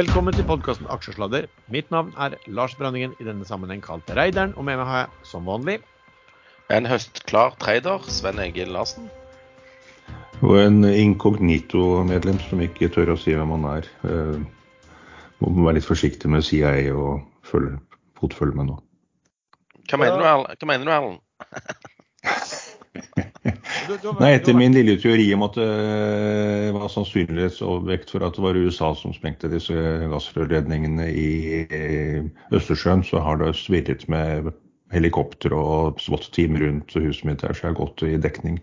Velkommen til podkasten Aksjesladder. Mitt navn er Lars Branningen, i denne sammenheng kalt Reideren, og med meg har jeg som vanlig En høstklar trader, Sven Egil Larsen. Og en inkognito-medlem som ikke tør å si hvem han er. Eh, må være litt forsiktig med CIA og følge, fotfølge med nå. Hva mener du, Erlend? Du, Nei, etter min lille teori om at det var sannsynlighetsovervekt for at det var USA som sprengte disse gassrørledningene i Østersjøen, så har det svirret med helikopter og SWAT-team rundt huset mitt her, så jeg har gått i dekning.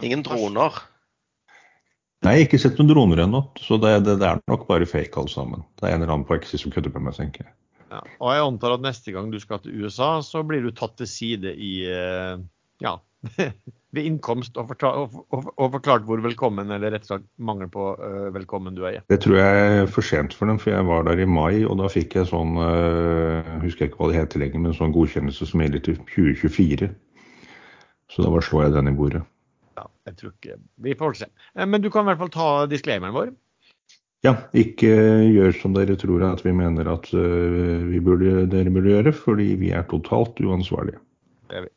Ingen droner? Nei, jeg har ikke sett noen droner ennå. Så det, det, det, er nok bare fake alle sammen. Det er en eller annen på Exis som kødder med meg, tenker jeg. Ja, og jeg antar at neste gang du skal til USA, så blir du tatt til side i ja, ved innkomst og, og, og forklart hvor velkommen, eller rett og slett mangel på uh, velkommen du er. Det tror jeg er for sent for dem, for jeg var der i mai, og da fikk jeg sånn uh, husker jeg ikke hva det heter lenger, men sånn godkjennelse som gjelder til 2024. Så da bare slår jeg den i bordet. Ja, jeg tror ikke Vi får se. Men du kan i hvert fall ta disclaimeren vår. Ja, ikke gjør som dere tror at vi mener at vi burde, dere burde gjøre, fordi vi er totalt uansvarlige. Det er vi.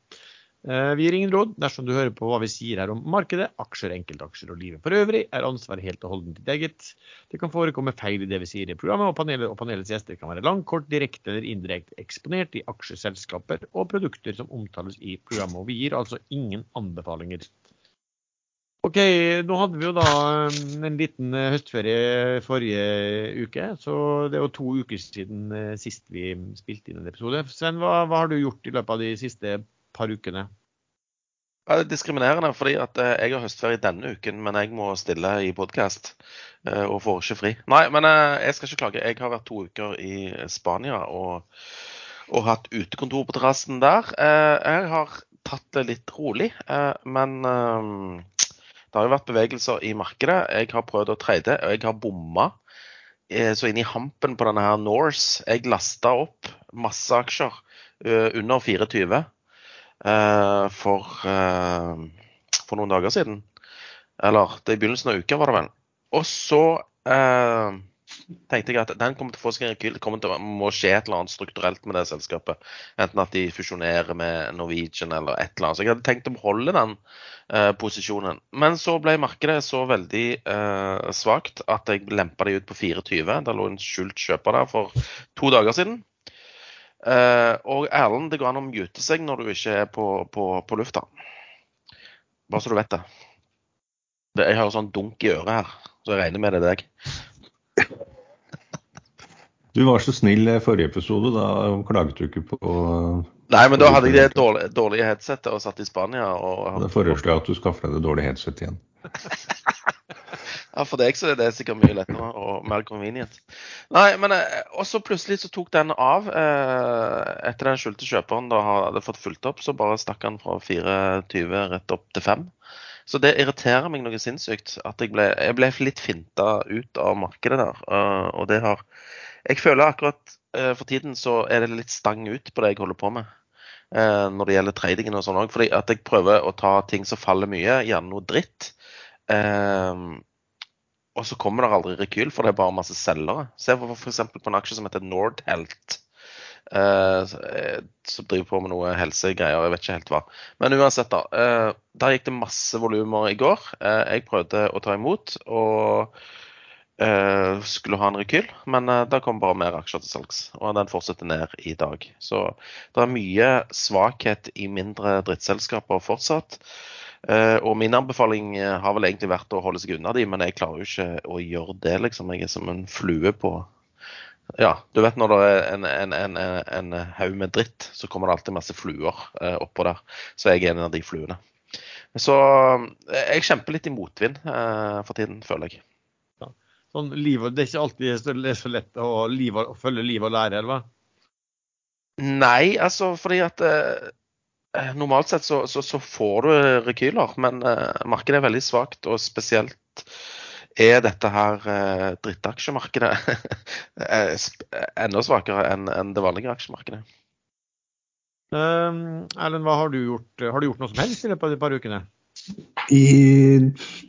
Eh, vi gir ingen råd dersom du hører på hva vi sier her om markedet, aksjer, enkeltaksjer og livet for øvrig, er ansvaret helt og holdent ditt eget. Det kan forekomme feil i det vi sier i programmet, og panelet og panelets gjester kan være langt, kort, direkte eller indirekte eksponert i aksjeselskaper og produkter som omtales i programmet. Og vi gir altså ingen anbefalinger. Ok, nå hadde vi jo da eh, en liten eh, høstferie forrige uke, så det er jo to uker siden sist vi spilte inn en episode. Sven, hva, hva har du gjort i løpet av de siste par ukene? Det er diskriminerende fordi at eh, jeg har høstferie denne uken, men jeg må stille i podkast eh, og får ikke fri. Nei, men eh, jeg skal ikke klage. Jeg har vært to uker i Spania og, og hatt utekontor på terrassen der. Jeg har tatt det litt rolig, men det har jo vært bevegelser i markedet. Jeg har prøvd å trade, og jeg har bomma så inn i hampen på denne her Norse. Jeg lasta opp masse aksjer under 24 Eh, for, eh, for, noen dager siden. Eller det er i begynnelsen av uka, var det vel. Og så eh, tenkte jeg at den kommer til å få seg en rekyl. Det kommer til må skje et eller annet strukturelt med det selskapet. Enten at de fusjonerer med Norwegian eller et eller annet. Så jeg hadde tenkt å beholde den eh, posisjonen. Men så ble markedet så veldig eh, svakt at jeg lempa de ut på 24. Det lå en skjult kjøper der for to dager siden. Uh, og Erlend, det går an å mute seg når du ikke er på, på, på lufta. Bare så du vet det. Jeg har sånn dunk i øret her, så jeg regner med det er deg. Du var så snill forrige episode, da klaget du ikke på Nei, men da hadde jeg det dårlige, dårlige headsetet og satt i Spania. Og... Da foreslår jeg at du skaffer deg det dårlige headsetet igjen. Ja, For deg så er det sikkert mye lettere og mer convenient. Nei, men også Og så plutselig så tok den av. Eh, etter den skjulte kjøperen da hadde fått fulgt opp, så bare stakk han fra 24 rett opp til 5. Så det irriterer meg noe sinnssykt. At jeg ble, jeg ble litt finta ut av markedet der. Uh, og det har Jeg føler akkurat for tiden så er det litt stang ut på det jeg holder på med. Når det gjelder tradingen og sånn òg. Fordi at jeg prøver å ta ting som faller mye, gjerne noe dritt. Uh, og så kommer det aldri rekyl, for det er bare masse selgere. Se f.eks. på en aksje som heter Nordhelt. Uh, som driver på med noe helsegreier, jeg vet ikke helt hva. Men uansett, da. Uh, der gikk det masse volumer i går. Uh, jeg prøvde å ta imot og skulle ha en rekyl, men det kom bare mer aksjer til salgs. Og den fortsetter ned i dag. Så det er mye svakhet i mindre drittselskaper fortsatt. Uh, og min anbefaling eh, har vel egentlig vært å holde seg unna de, men jeg klarer jo ikke å gjøre det, liksom. Jeg er som en flue på Ja, du vet når det er en, en, en, en haug med dritt, så kommer det alltid masse fluer uh, oppå der. Så jeg er en av de fluene. Så jeg kjemper litt i motvind uh, for tiden, føler jeg. Ja. Sånn, liv, det er ikke alltid så lett å, liv, å følge liv og lære, eller hva? Nei, altså fordi at Eh, normalt sett så, så, så, får du rekyler, men uh, markedet er veldig svakt. Og spesielt er dette her uh, drittaksjemarkedet enda svakere enn en det vanlige aksjemarkedet. Um, Erlend, hva har du gjort? Har du gjort noe som helst i løpet av de par ukene? I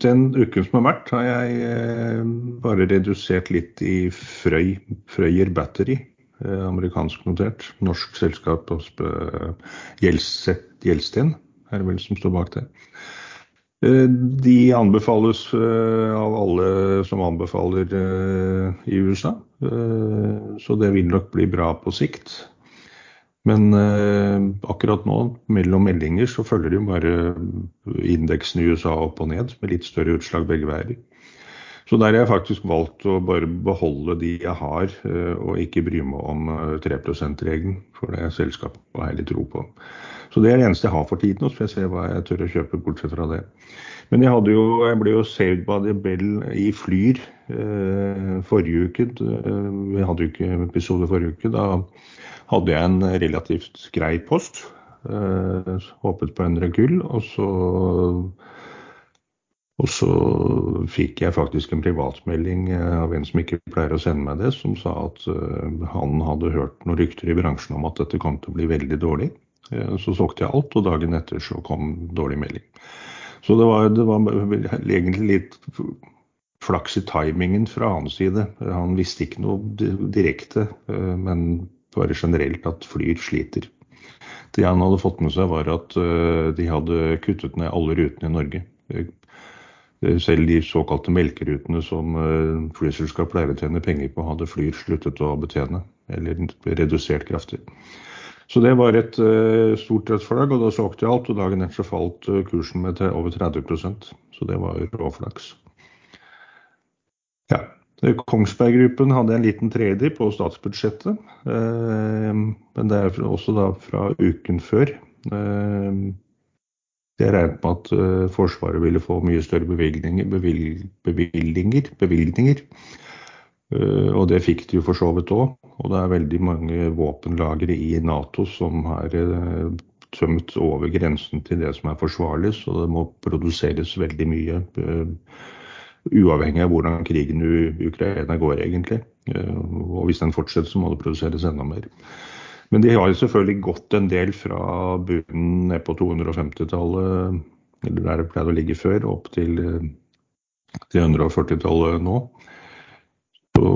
den uken som har vært, har jeg eh, bare redusert litt i Frøy, Frøyer Battery. Eh, amerikansk notert. Norsk selskap Gjelsten er det vel som står bak det. Eh, de anbefales av alle som anbefaler i USA, så det vil nok bli bra på sikt. Men eh, akkurat nå, mellom meldinger, så følger de bare indeksen i USA opp og ned, med litt større utslag begge veier. Så der har jeg faktisk valgt å bare beholde de jeg har, eh, og ikke bry meg om 3 eh, %-regelen. For det er selskapet har jeg litt tro på. Så det er det eneste jeg har for tiden. Så får jeg se hva jeg tør å kjøpe bortsett fra det. Men jeg, jo, jeg ble jo saved by the bell i Flyr eh, forrige uke. Vi hadde jo ikke episode forrige uke. Da hadde jeg en relativt grei post. Eh, håpet på å endre gull, Og så, og så fikk jeg faktisk en privatmelding av en som ikke pleier å sende meg det, som sa at eh, han hadde hørt noen rykter i bransjen om at dette kom til å bli veldig dårlig. Eh, så solgte jeg alt, og dagen etter så kom dårlig melding. Så det var, det var egentlig litt flaks i timingen fra hans side. Han visste ikke noe direkte, men bare generelt at Flyr sliter. Det han hadde fått med seg, var at eh, de hadde kuttet ned alle rutene i Norge. Eh, selv de såkalte melkerutene som eh, flyselskap pleier å tjene penger på, hadde Flyr sluttet å betjene, eller ble redusert kraftig. Så det var et stort rødt og da solgte jeg alt. Og dagen etter så falt kursen med over 30% så det var råflaks. Ja, Kongsberg Gruppen hadde en liten tredje på statsbudsjettet. Eh, men det er også da fra uken før. Eh, jeg regnet med at eh, Forsvaret ville få mye større bevilgninger, bevilgninger, bevilgninger. Og det fikk de jo for så vidt òg. Og det er veldig mange våpenlagre i Nato som har tømt over grensen til det som er forsvarlig, så det må produseres veldig mye uavhengig av hvordan krigen i Ukraina går, egentlig. Eh, og hvis den fortsetter, så må det produseres enda mer. Men de har jo selvfølgelig gått en del fra bunnen ned på 250-tallet, eller der det pleide å ligge før, opp til, eh, til 140-tallet nå. Så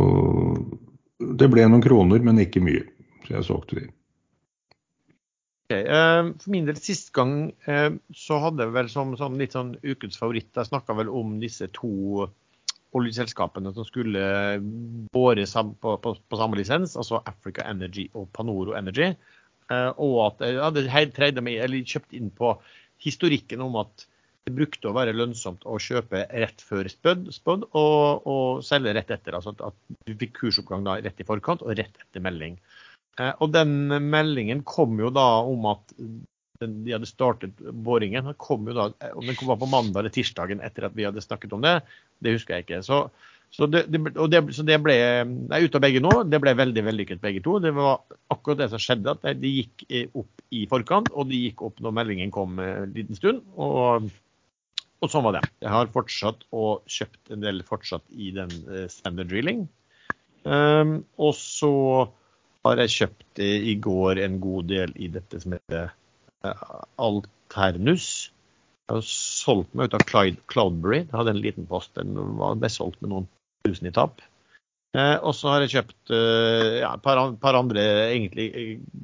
det ble noen kroner, men ikke mye. Så jeg solgte de. Okay. Uh, for min del, Sist gang uh, så hadde jeg vel som, som litt sånn ukens favoritt Jeg snakka vel om disse to oljeselskapene som skulle bore på, på, på, samme lisens, altså Africa Energy og Panoro Energy. Uh, og at jeg hadde meg, eller kjøpt inn på historikken om at det brukte å være lønnsomt å kjøpe rett før spødd, spød, og, og, selge rett etter. Altså at du fikk kursoppgang da rett i forkant og rett etter melding. Eh, og den meldingen kom jo da om at de hadde startet boringen. Den kom jo da, Om den kom på mandag eller tirsdagen etter at vi hadde snakket om det, det husker jeg ikke. Så, så, det, det, så det, ble Nei, ut av begge nå. Det ble veldig vellykket begge to. Det var akkurat det som skjedde. at De gikk opp i forkant, og de gikk opp når meldingen kom en liten stund. Og, og sånn var det. Jeg har fortsatt og kjøpt en del fortsatt i den uh, standard drilling. Um, og så har jeg kjøpt i går en god del i dette som heter eh, Alternus. Jeg har solgt meg ut av Cloudberry. Jeg hadde en liten post. Den var best solgt med noen tusen i tap. Eh, og så har jeg kjøpt eh, ja, et par, par, andre egentlig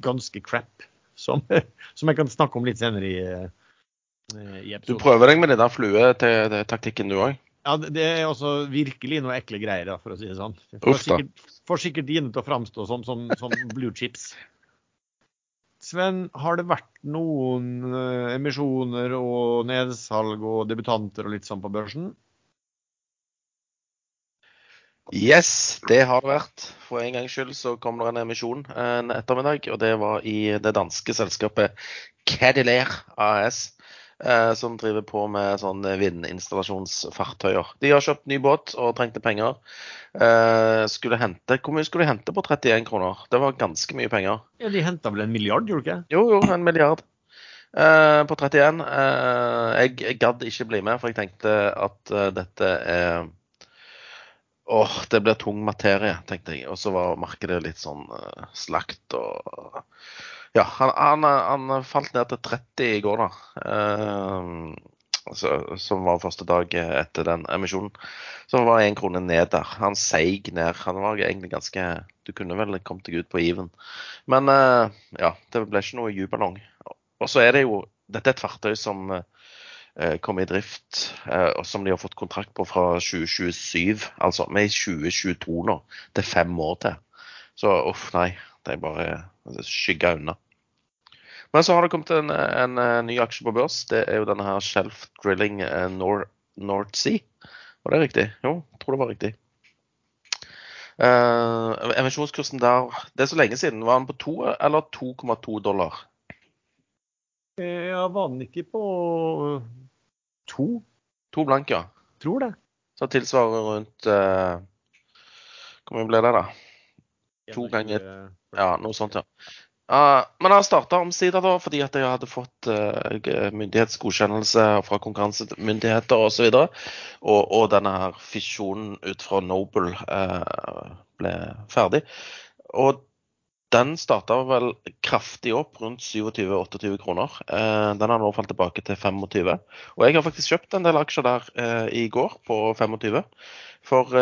ganske crap, som, som, jeg kan snakke om litt senere i, i episoden. Du prøver deg med den der flue-taktikken du òg? Ja, det er også virkelig noe ekle greier, for å si det sånn. Får sikkert, sikkert dine til å framstå som, som, som, blue chips. Sven, har det vært noen uh, emisjoner og nedsalg og debutanter og litt sånn på børsen? Yes, det har det vært. For en gangs skyld så kom det en emisjon en ettermiddag. Og det var i det danske selskapet Cadillac AS. Eh, som driver på med sånn vindinstallasjonsfartøyer. De har kjøpt ny båt og trengte penger. Eh, skulle hente, Hvor mye skulle de hente på 31 kroner? Det var ganske mye penger. Ja, De henta vel en milliard, gjorde de ikke? Jo, jo, en milliard. Eh, på 31. jeg, jeg gadd ikke bli med, for jeg tenkte at dette er Åh, det blir tung materie, tenkte jeg. Og så var markedet litt sånn slakt og ja, han, han, han, falt ned til 30 i går, da. Uh, så, som var første dag etter den emisjonen. Så var én krone ned der. Han seig ned. Han var egentlig ganske Du kunne vel kommet deg ut på even. Men uh, ja, det ble ikke noe jubelong. Og så er det jo Dette er et fartøy som uh, kom i drift, og som de har fått kontrakt på fra 2027. Altså vi er i 2022 nå. Det er fem år til. Så uff, nei. Det er bare skygga unna. Men så har det kommet en, en, en ny aksje på børs. Det er jo denne her Shelf Drilling eh, Nor North Sea. Var det riktig? Jo, tror det var riktig. Uh, emisjonskursen der Det er så lenge siden. Var den på 2 eller 2,2 dollar? Ja, var den ikke på to? To blank, ja. Tror det. Så tilsvarer rundt uh, Hvor mye ble det, da? To ganger Ja, noe sånt, ja. Uh, men jeg starta omsider da, fordi at jeg hadde fått uh, myndighetsgodkjennelse fra konkurransemyndigheter osv. Og, og, og denne her fisjonen ut fra Noble uh, ble ferdig. Og den starta vel kraftig opp, rundt 27-28 kroner. den har nå falt tilbake til 25. Og jeg har faktisk kjøpt en del aksjer der i går på 25. For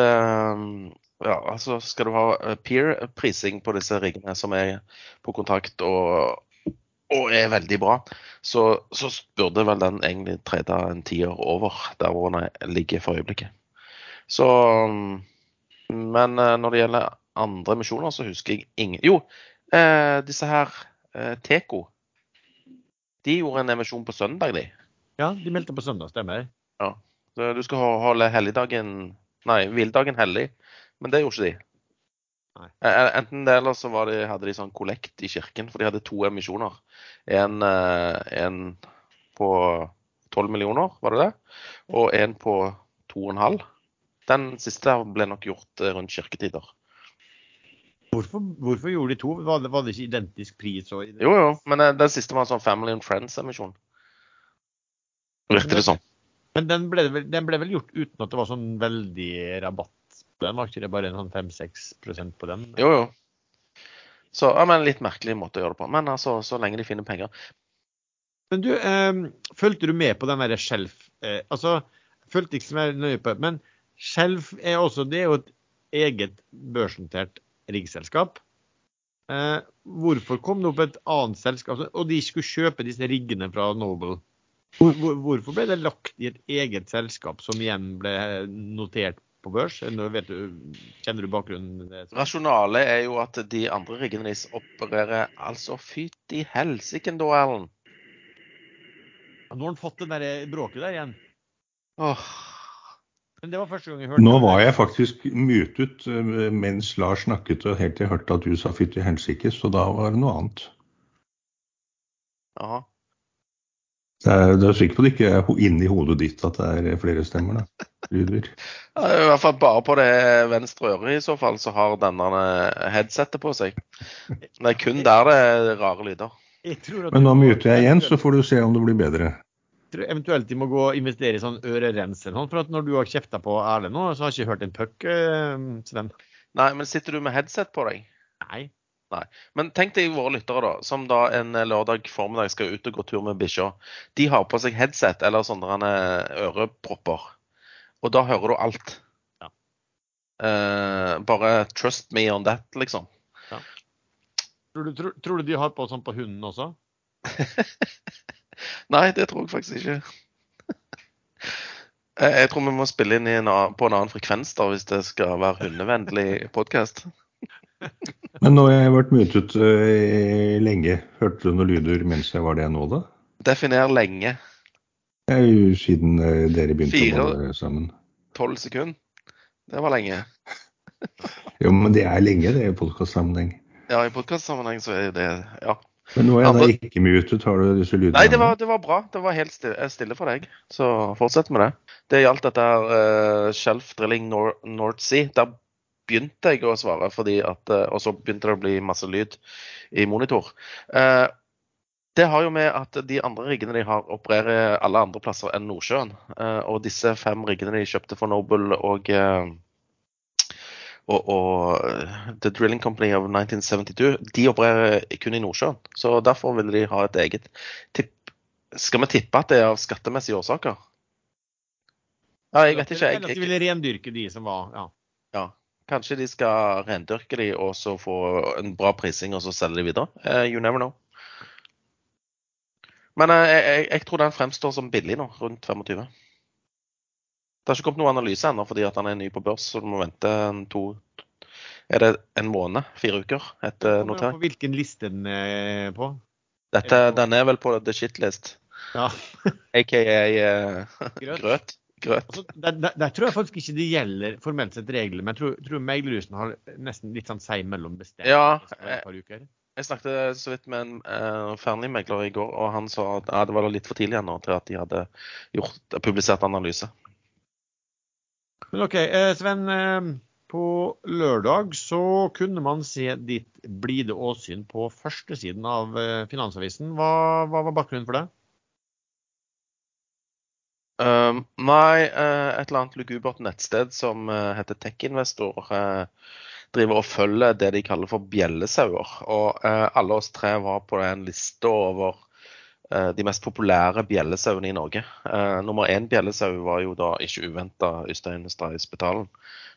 ja, altså skal du ha eh, peer-prising på disse riggene som er på kontakt og, og er veldig bra, så, så, burde vel den egentlig trede en tiår over der hvor den ligger for øyeblikket. Så Men eh, når det gjelder andre emisjoner, så husker jeg ingen Jo, eh, disse her eh, Teco. De gjorde en emisjon på søndag, de. Ja, de meldte på søndag, stemmer. Ja. Du skal holde helligdagen Nei, hviledagen hellig men det gjorde ikke de. Nei. Eh, eh, enten det, eller så de, hadde de sånn kollekt i kirken, for de hadde to emisjoner. En, eh, en på 12 millioner, var det det? Og en på 2,5. Den siste ble nok gjort rundt kirketider. Hvorfor, hvorfor, gjorde de to? Var det, var det ikke identisk pris? Og... Jo, jo, men den siste var en sånn Family and Friends-emisjon. Virker det sånn. Men den ble, den ble, vel gjort uten at det var sånn veldig rabatt den? Var ikke det bare en sånn 5-6 på den? Jo, jo. Så, ja, men Litt merkelig måte å gjøre det på. Men altså, så lenge de finner penger. Men du, eh, fulgte du med på den derre Skjelf? Eh, altså, fulgte ikke så nøye på men Skjelf er også det er jo et eget børsnotert riggselskap. Eh, hvorfor kom det opp et annet selskap, og de skulle kjøpe disse riggene fra Noble? Hvor, hvor, hvorfor ble det lagt i et eget selskap som igjen ble notert på børs? Du, kjenner du bakgrunnen? Rasjonalet er jo at de andre riggene deres opererer altså fytti helsiken, da, Erlend. Ja, nå har han fått det der bråket der igjen. Åh. Men det var første gang jeg hørte Nå var jeg faktisk mutet eh, mens Lars snakket, og helt til jeg hørte at du sa fytti helsike, så da var det noe annet. Aha. Du er sikker på at det ikke er inni hodet ditt at det er flere stemmer? da? Lyder. Ja, I hvert fall bare på det venstre øret i så fall, så har denne headsetet på seg. Det er kun der det er rare lyder. Men nå myter jeg igjen, så får du se om det blir bedre. Jeg tror eventuelt de må gå og investere i sånn ørerens eller noe. for at når du har kjefta på Erlend nå, så har jeg ikke hørt en puck, eh, Sven. Nei, men sitter du med headset på deg? Nei. Nei. Men tenk deg våre lyttere, da, som da en lørdag formiddag skal ut og gå tur med bikkja. De har på seg headset eller sånne ørepropper, og da hører du alt. Ja. Eh, bare trust me on that, liksom. Ja. Tror, du, tror, tror, du, de har på sånn på hunden også? Nei, det tror jeg faktisk ikke. jeg tror vi må spille inn en annen, på en annen frekvens da, hvis det skal være hundevennlig podkast. Men nå har jeg vært mutet uh, lenge. Hørte du noen lyder mens jeg var det nå, da? Definer lenge. Det siden uh, dere begynte Fire, å være sammen. Tolv sekunder. Det var lenge. jo, men det er lenge, det, i podkastsammenheng. Ja, i podkastsammenheng så er det Ja. Men nå er jeg da ikke mutet. Har du disse lydene? Nei, det var, det var, bra. Det var helt stille, stille, for deg. Så fortsett med det. Det gjaldt dette her uh, Shelf Drilling Nor North Sea. Der begynte jeg å svare, fordi at, uh, og så begynte det å bli masse lyd i monitor. Eh, det har jo med at de andre riggene de har, opererer alle andre plasser enn Nordsjøen. Eh, og disse fem riggene de kjøpte for Noble og, og, og The Drilling Company of 1972, de opererer kun i Nordsjøen. Så derfor ville de ha et eget tipp. Skal vi tippe at det er av skattemessige årsaker? Ja, jeg vet ikke. Jeg, Eller at de ville rendyrke de som var ja. ja. Kanskje de skal rendyrke de og så få en bra prising og så selge de videre. Eh, you never know. Men eh, jeg, jeg, jeg tror den fremstår som billig nå, rundt 25. Det har ikke kommet noen analyse ennå fordi at han er ny på børs, så du må vente en to Er det en måned? Fire uker etter an notering? På hvilken liste den er på. Dette, den er vel på the shitlist, Ja. aka uh, Grøt. grøt. Grøt. Altså, der, der, der tror jeg faktisk ikke det gjelder formelt sett reglene, men jeg tror, tror meglerhusen har nesten litt sånn seg mellom bestemt Ja, jeg... et par uker. Jeg snakket så vidt med en uh, Fearnley-megler i går, og han sa at ja, det var litt for tidlig ennå til at de hadde gjort, publisert analyse. Men OK, eh, Sven. Eh, på lørdag så kunne man se ditt blide åsyn på førstesiden av eh, Finansavisen. Hva, hva var bakgrunnen for det? Um, nei, eh, et eller annet lugubert nettsted som eh, heter TechInvestor, uh, driver og følger det de kaller for bjellesauer. Og eh, alle oss tre var på en liste over eh, de mest populære bjellesauene i Norge. Eh, nummer én bjellesau var jo da ikke uventa Øystein Stray Spetalen.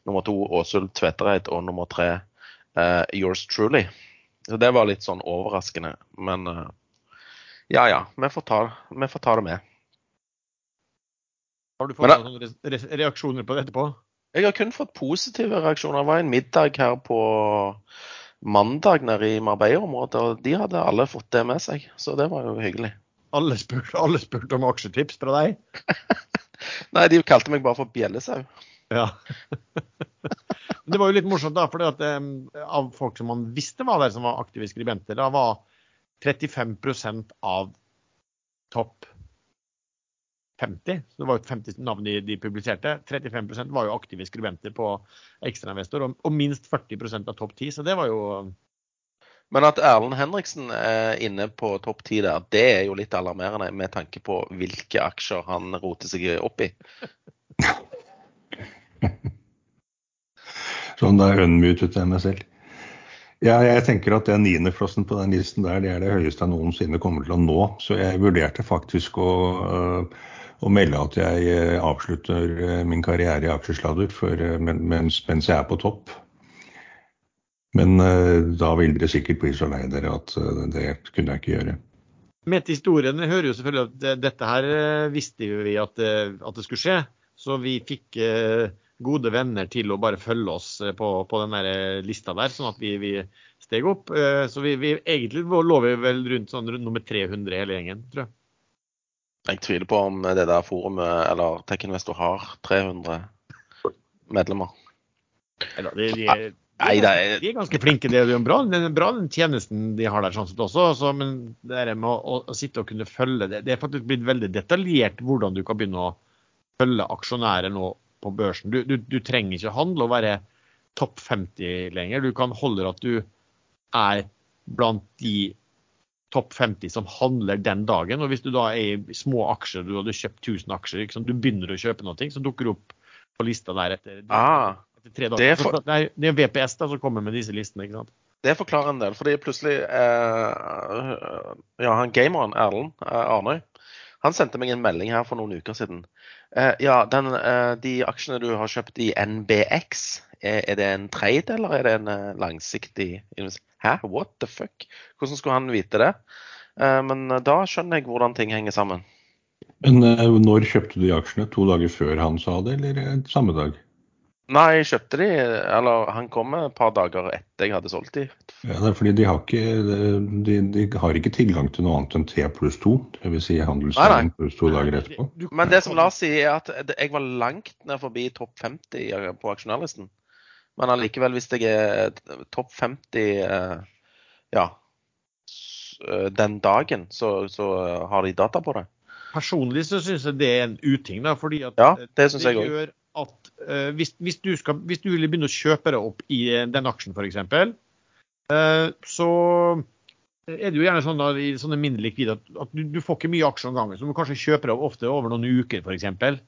Nummer to Åshild Tvetereid, og nummer tre eh, Yours Truly. Så det var litt sånn overraskende. Men eh, ja ja, vi får, ta, vi får ta det med. Har du fått noen re- re- reaksjoner på det etterpå? Jeg har kun fått positive reaksjoner. Det var en middag her på mandag nede i Marbella-området, og de hadde alle fått det med seg. Så det var jo hyggelig. Alle spurte, alle spurte om aksjetips fra deg? Nei, de kalte meg bare for bjellesau. Ja. det var jo litt morsomt, da, for av folk som man visste var der som var aktive skribenter, da var 35% av topp 50. Så det var jo 50 navn de, de publiserte. 35% var jo aktive skribenter på ekstrainvestor, og, og minst 40% av topp 10. Så det var jo Men at Erlend Henriksen er inne på topp ti der, det er jo litt alarmerende med tanke på hvilke aksjer han roter seg opp i. Sånn da unmutet jeg meg selv. Ja, jeg tenker at den niendeplassen på den listen der, det er det høyeste jeg noensinne kommer til å nå. Så jeg vurderte faktisk å, øh, å melde at jeg øh, avslutter øh, min karriere i aksjesladder øh, mens, mens jeg er på topp. Men da vil dere sikkert bli så lei dere at det kunne jeg ikke gjøre. Med til historien hører jo selvfølgelig at eh, dette her eh, visste vi at, eh, at det skulle skje. Så vi fikk eh, gode venner til å bare følge oss eh, på, på den der eh, lista der, sånn at vi, vi steg opp. Eh, Så vi, vi egentlig lå vi vel rundt sånn rundt nummer 300 hele gjengen, tror jeg. Jeg tviler på om det der forumet eller TechInvestor har 300 medlemmer. Eller, de, de, de, Nei, det er- de er ganske flinke. Det er jo bra, det er bra den tjenesten de har der sånn sett også. Så, men det er med å, å sitte og kunne følge det, det er faktisk blitt veldig detaljert hvordan du kan begynne å følge aksjonærer nå på børsen. Du, du, du trenger ikke handle og være topp 50 lenger. Du kan holde at du er blant de topp 50 som handler den dagen. Og hvis du da er i små aksjer, du hadde kjøpt 1000 aksjer, du begynner å kjøpe noe, så dukker du opp på lista der etter, Ah, etter tre dager. det er for- Det er, det er VPS da som kommer med disse listene. ikke sant? Det forklarer en del, fordi plutselig eh, Ja, han gameren Erlend eh, Arnøy, han sendte meg en melding her for noen uker siden. Eh, ja, den, eh, de aksjene du har kjøpt i NBX, er, er det en trade, eller er det en eh, langsiktig? Hæ, what the fuck? Hvordan skulle han vite det? Eh, men eh, da skjønner jeg hvordan ting henger sammen. Men når kjøpte du de aksjene? To dager før han sa det, eller samme dag? Nei, jeg kjøpte de, eller han kom et par dager etter jeg hadde solgt de. Ja, det er fordi de har, ikke, de, de har ikke tilgang til noe annet enn T pluss to, dvs. Si handelsdagen pluss to dager etterpå. Men det som Lars sier, er at jeg var langt ned forbi topp 50 på aksjonærlisten. Men allikevel, hvis jeg er topp 50 eh, ja, eh, den dagen, så, så har de data på det. Personlig så syns jeg det er en uting, da, fordi at Ja, det, det gjør at uh, hvis, hvis, du skal, hvis du vil begynne å kjøpe deg opp i eh, den aksjen f.eks., uh, så er det jo gjerne sånn da, i sånne mindre likvide at, at du, du får ikke mye aksjer om gangen. Så du må kanskje kjøpe deg ofte over noen uker f.eks.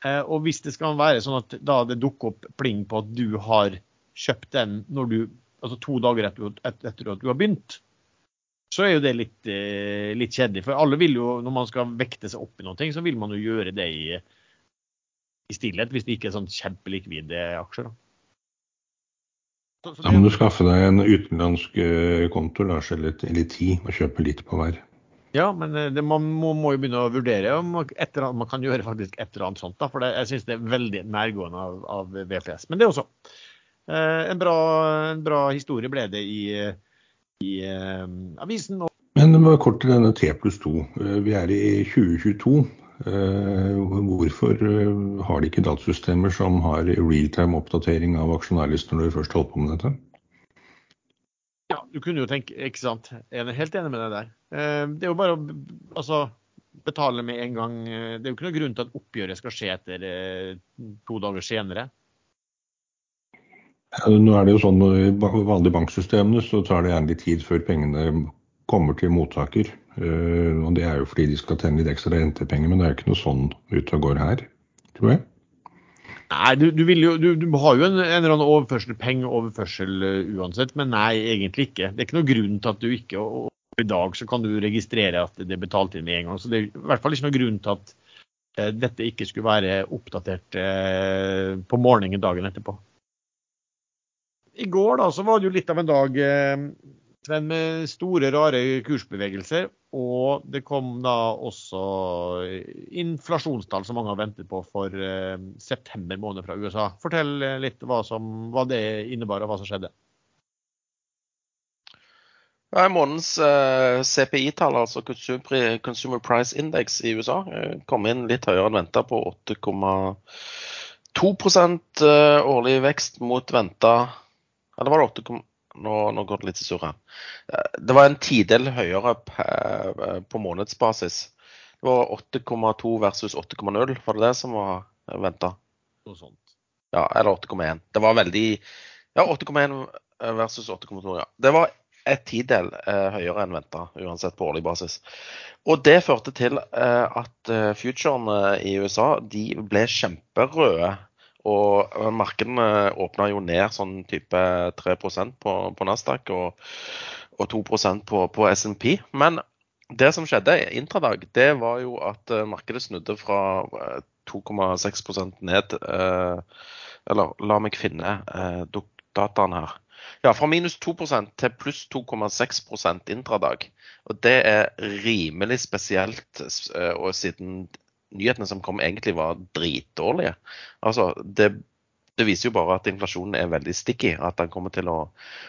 Uh, og hvis det skal være sånn at da det dukker opp pling på at du har kjøpt den du, altså to dager etter, etter at du har begynt, så er jo det litt, eh, litt kjedelig. For alle vil jo, når man skal vekte seg opp i noe, så vil man jo gjøre det i, i stillhet, hvis det ikke er sånn kjempelikvide aksjer. Da. Så, så det, da må du skaffe deg en utenlandsk eh, konto, Lars, eller litt tid, og kjøpe litt på hver. Ja, men eh, det, man må, må, jo begynne å vurdere om etter, man kan gjøre faktisk et eller annet sånt. Da, for det, jeg syns det er veldig nærgående av, av, VPS. Men det også. Eh, en, bra, en, bra, historie ble det i, i eh, avisen. Men det var kort til denne T pluss 2. Eh, vi er i 2022. Eh, hvorfor eh, har de ikke datasystemer som har realtime oppdatering av aksjonærlister når de først holder på med dette? Du kunne jo tenke Ikke sant. Jeg er helt enig med deg der. Eh, det er jo bare å altså, betale med en gang. Det er jo ikke noen grunn til at oppgjøret skal skje etter to dager senere. Nå er det jo sånn I vanlige banksystemene så tar det gjerne litt tid før pengene kommer til mottaker. Og Det er jo fordi de skal tjene litt ekstra rentepenger, men det er jo ikke noe sånn ute og går her, tror jeg. Nei, du, du, jo, du, du har jo en, en, eller annen overførsel, pengeoverførsel uh, uansett, men nei, egentlig ikke. Det er ikke noe grunn til at du ikke og, og I dag så kan du registrere at det er betalt inn med en gang. Så det er i hvert fall ikke noe grunn til at uh, dette ikke skulle være oppdatert på morgenen dagen etterpå. I går da, så var det jo litt av en dag Sven, med store, rare kursbevegelser. Og det kom da også inflasjonstall som mange har ventet på for eh, september måned fra USA. Fortell litt hva, som, hva det innebar, og hva som skjedde. Ja, månedens eh, CPI-tall, altså Consumer Price Index i USA, eh, kom inn litt høyere enn venta på 8,2 eh, årlig vekst mot venta Eller var det 8, nå, nå, går det litt i surr eh, Det var en tidel høyere på månedsbasis. Det var 8,2 versus 8,0. Var det det som var venta? Noe sånt. Ja, eller 8,1. Det var veldig Ja, 8,1 versus 8,2. ja. Det var et tidel eh, høyere enn venta, uansett på årlig basis. Og det førte til eh, at eh, futurene i USA de ble kjemperøde og markedene åpna jo ned sånn type 3% på, på Nasdaq og, og 2% på, på SMP. Men det som skjedde intradag, det var jo at eh, markedet snudde fra 2,6 eh, ned. Eh, eller la meg finne dataen her. Ja, fra minus 2 til pluss 2,6% intradag. Og det er rimelig spesielt og siden nyhetene som kom, egentlig var dritdårlige. Altså, det, det, viser jo bare at inflasjonen er veldig sticky. At den kommer til å,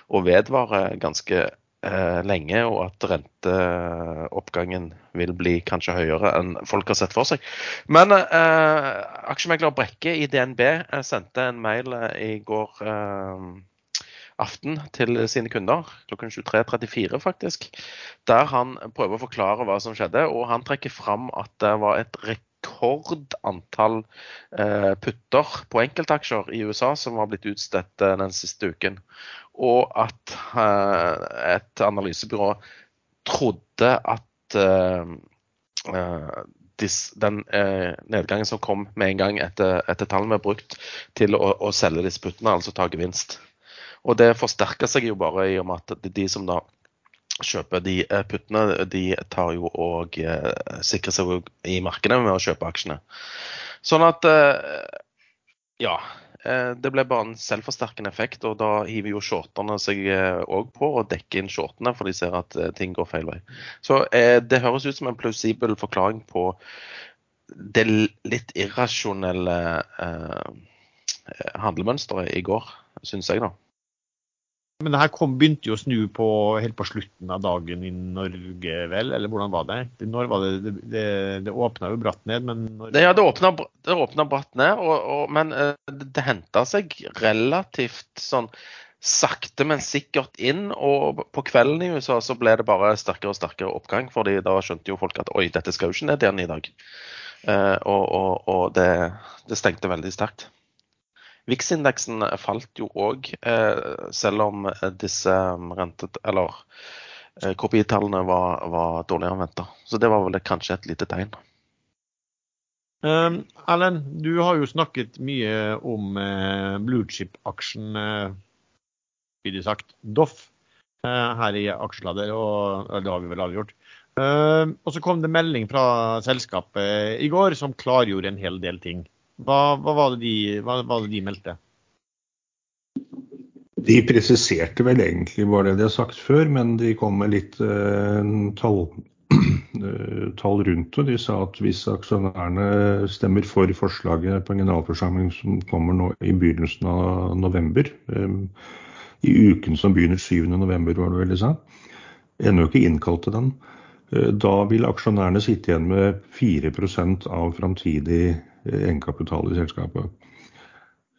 å vedvare ganske eh, lenge, og at renteoppgangen vil bli kanskje høyere enn folk har sett for seg. Men eh, aksjemegler Brekke i DNB eh, sendte en mail eh, i går eh, aften til sine kunder, klokken 23.34 faktisk, der han prøver å forklare hva som skjedde. Og han trekker fram at det var et rekordantall eh, putter på enkeltaksjer i USA som har blitt utstedt eh, den siste uken. Og at eh, et analysebyrå trodde at den nedgangen som kom med en gang etter, etter tallene ble brukt til å, å selge disse puttene, altså ta gevinst. Og det forsterka seg jo bare i og med at de som da kjøper de eh, puttene, de tar jo og eh, sikrer seg i markedet med å kjøpe aksjene. Sånn at eh, ja. Det ble bare en selvforsterkende effekt, og da hiver jo shorterne seg òg på og dekker inn shortene, for de ser at ting går feil vei. Så det høres ut som en plausibel forklaring på det litt irrasjonelle handlemønsteret i går, syns jeg, da. Men det her kom, begynte jo å snu på helt på slutten av dagen i Norge, vel? Eller hvordan var det? Når var det? Det, det, det åpna jo bratt ned, men når... Ja, det åpna, det åpna bratt ned, og, og, men uh, det, henta seg relativt sånn sakte, men sikkert inn. Og på kvelden i USA så ble det bare sterkere og sterkere oppgang, fordi da skjønte jo folk at oi, dette skal jo ikke ned igjen i dag. Og, og, og det, det stengte veldig sterkt. VIX-indeksen falt jo òg, eh, selv om disse um, rentet, eller eh, KPI-tallene var, var dårligere enn venta. Så det var vel kanskje et lite tegn. Um, du har jo snakket mye om uh, bluechip-aksjen, uh, blir det sagt, Doff, uh, her i Aksjelader. Og, det har vi vel alle gjort. Uh, og så kom det melding fra selskapet i går som klargjorde en hel del ting. Hva, hva, var de, hva, var det de, meldte? De presiserte vel egentlig bare det de har sagt før, men de kom med litt eh, tall, eh, tall, rundt det. De sa at hvis aksjonærene stemmer for forslaget på en generalforsamling som kommer nå i begynnelsen av november, eh, i uken som begynner 7.11, var det vel de sa, ennå ikke innkalt til den, eh, da vil aksjonærene sitte igjen med 4% av framtidig egenkapital i selskapet.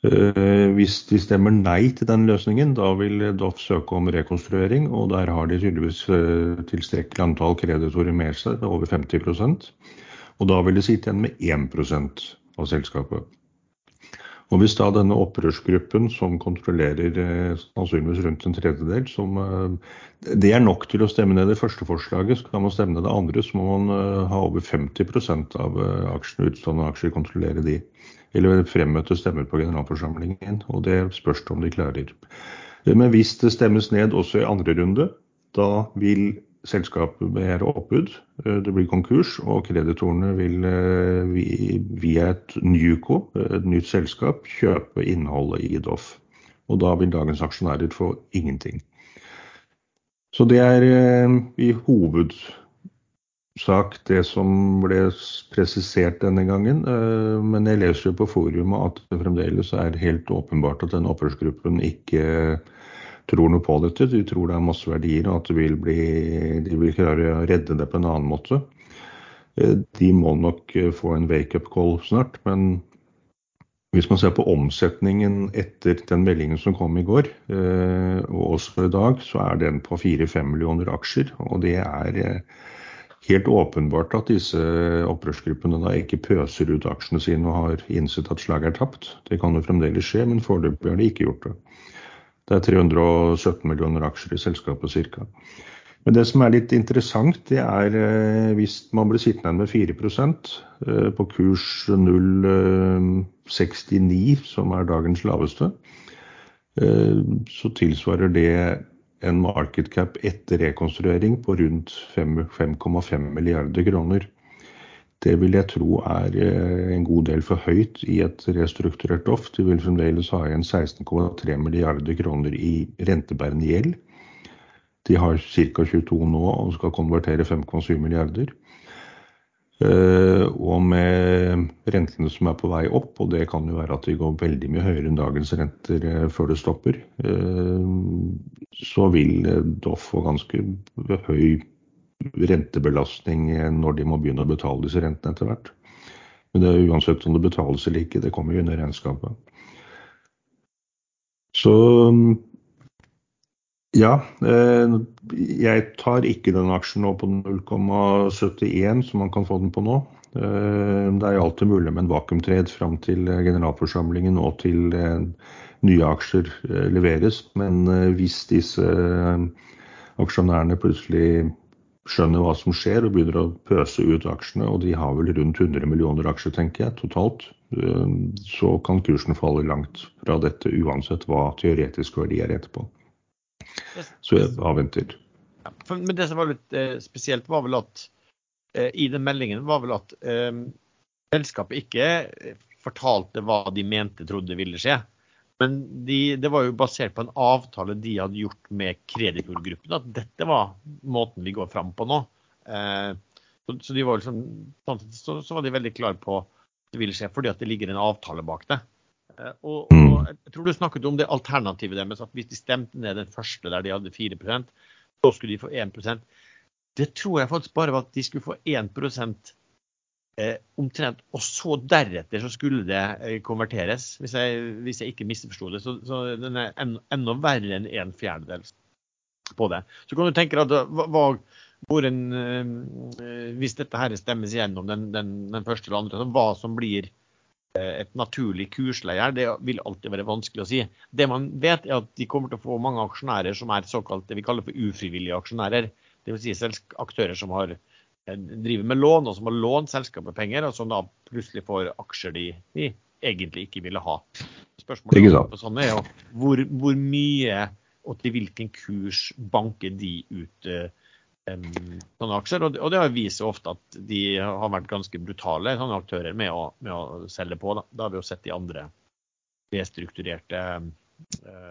Eh, hvis de stemmer nei til den løsningen, da vil Doff søke om rekonstruering, og der har de tydeligvis eh, tilstrekkelig antall kreditorer med seg, over 50% Og da vil de sitte igjen med 1% av selskapet. Og Hvis da denne opprørsgruppen, som kontrollerer eh, sannsynligvis rundt en tredjedel, som, det er nok til å stemme ned det første forslaget, skal man stemme ned det andre, så må man ha over 50% av aksjene, utstående aksjer, kontrollere de eller fremmøte stemmer på generalforsamlingen. Og det spørs det om de klarer. Men hvis det stemmes ned også i andre runde, da vil selskapet begjære oppbud. Det blir konkurs, og kreditorene vil via et NUCO, et nytt selskap, kjøpe innholdet i Doff. Og da vil dagens aksjonærer få ingenting. Så det er i hovedsak det som ble presisert denne gangen. Eh, men jeg leser jo på forumet at det fremdeles er helt åpenbart at denne opprørsgruppen ikke tror noe på dette. De tror det er masse verdier og at vil bli, de vil klare å redde det på en annen måte. Eh, de må nok få en wake-up call snart. Men hvis man ser på omsetningen etter den meldingen som kom i går, eh, og også i dag, så er den på 4-5 millioner aksjer. Og det er helt åpenbart at disse opprørsgruppene da ikke pøser ut aksjene sine og har innsett at slaget er tapt. Det kan jo fremdeles skje, men foreløpig har de ikke gjort det. Det er 317 millioner aksjer i selskapet ca. Men det som er litt interessant, det er eh, hvis man blir sittende med 4 eh, på kurs 0,69, som er dagens laveste, eh, så tilsvarer det en market cap etter rekonstruering på rundt 5,5 milliarder kroner. Det vil jeg tro er eh, en god del for høyt i et restrukturert Doff. De vil fremdeles ha igjen 16,3 milliarder kroner i rentebærende gjeld. De har ca. 22 nå og skal konvertere 5,7 milliarder. Eh, og med rentene som er på vei opp, og det kan jo være at de går veldig mye høyere enn dagens renter eh, før det stopper, så vil Doff få ganske høy rentebelastning når de må begynne å betale disse rentene etter hvert. Men det er uansett om det betales eller ikke, det kommer jo under regnskapet. Så ja, eh, jeg tar ikke den aksjen nå på 0,71 som man kan få den på nå. Eh, det er jo alltid mulig med en vakuumtred fram til generalforsamlingen og til eh, nye aksjer leveres. Men hvis disse aksjonærene plutselig skjønner hva som skjer og begynner å pøse ut aksjene, og de har vel rundt 100 millioner aksjer tenker jeg, totalt, så kan kursen falle langt fra dette uansett hva teoretisk verdi er etterpå. Så jeg avventer. Ja, men det som var litt eh, spesielt, var vel at eh, i den meldingen var vel at eh, selskapet ikke eh, fortalte hva de mente trodde ville skje. Men de, det var jo basert på en avtale de hadde gjort med kreditorgruppen. At dette var måten vi går fram på nå. Eh, så, så, de var liksom, sånn så, så, var de veldig klare på at det ville skje, fordi at det ligger en avtale bak det. Eh, og, og, mm. jeg tror du snakket om det alternativet deres, at hvis de stemte ned den første der de hadde 4% så skulle de få 1% Det tror jeg faktisk bare var at de skulle få 1 eh, omtrent, og så deretter så skulle det eh, konverteres, hvis jeg, hvis jeg ikke misforsto det. Så, så, den er en, enda verre enn en fjerdedel på det. Så kan du tenke deg at hva, hvor en, eh, hvis dette her stemmes igjennom, den, den, den første eller andre, hva som blir et naturlig kursleie det vil alltid være vanskelig å si. Det man vet, er at de kommer til å få mange aksjonærer som er såkalt det vi kaller for ufrivillige aksjonærer. Dvs. Si aktører som har, eh, driver med lån, og som har lånt selskapet penger, og som da plutselig får aksjer de, de egentlig ikke ville ha. Spørsmålet på sånn er jo hvor, hvor, mye og til hvilken kurs banker de ut uh, sånne aksjer. Og det, og det viser ofte at de har vært ganske brutale sånne aktører med å, med å selge på. Da. da. har vi jo sett de andre restrukturerte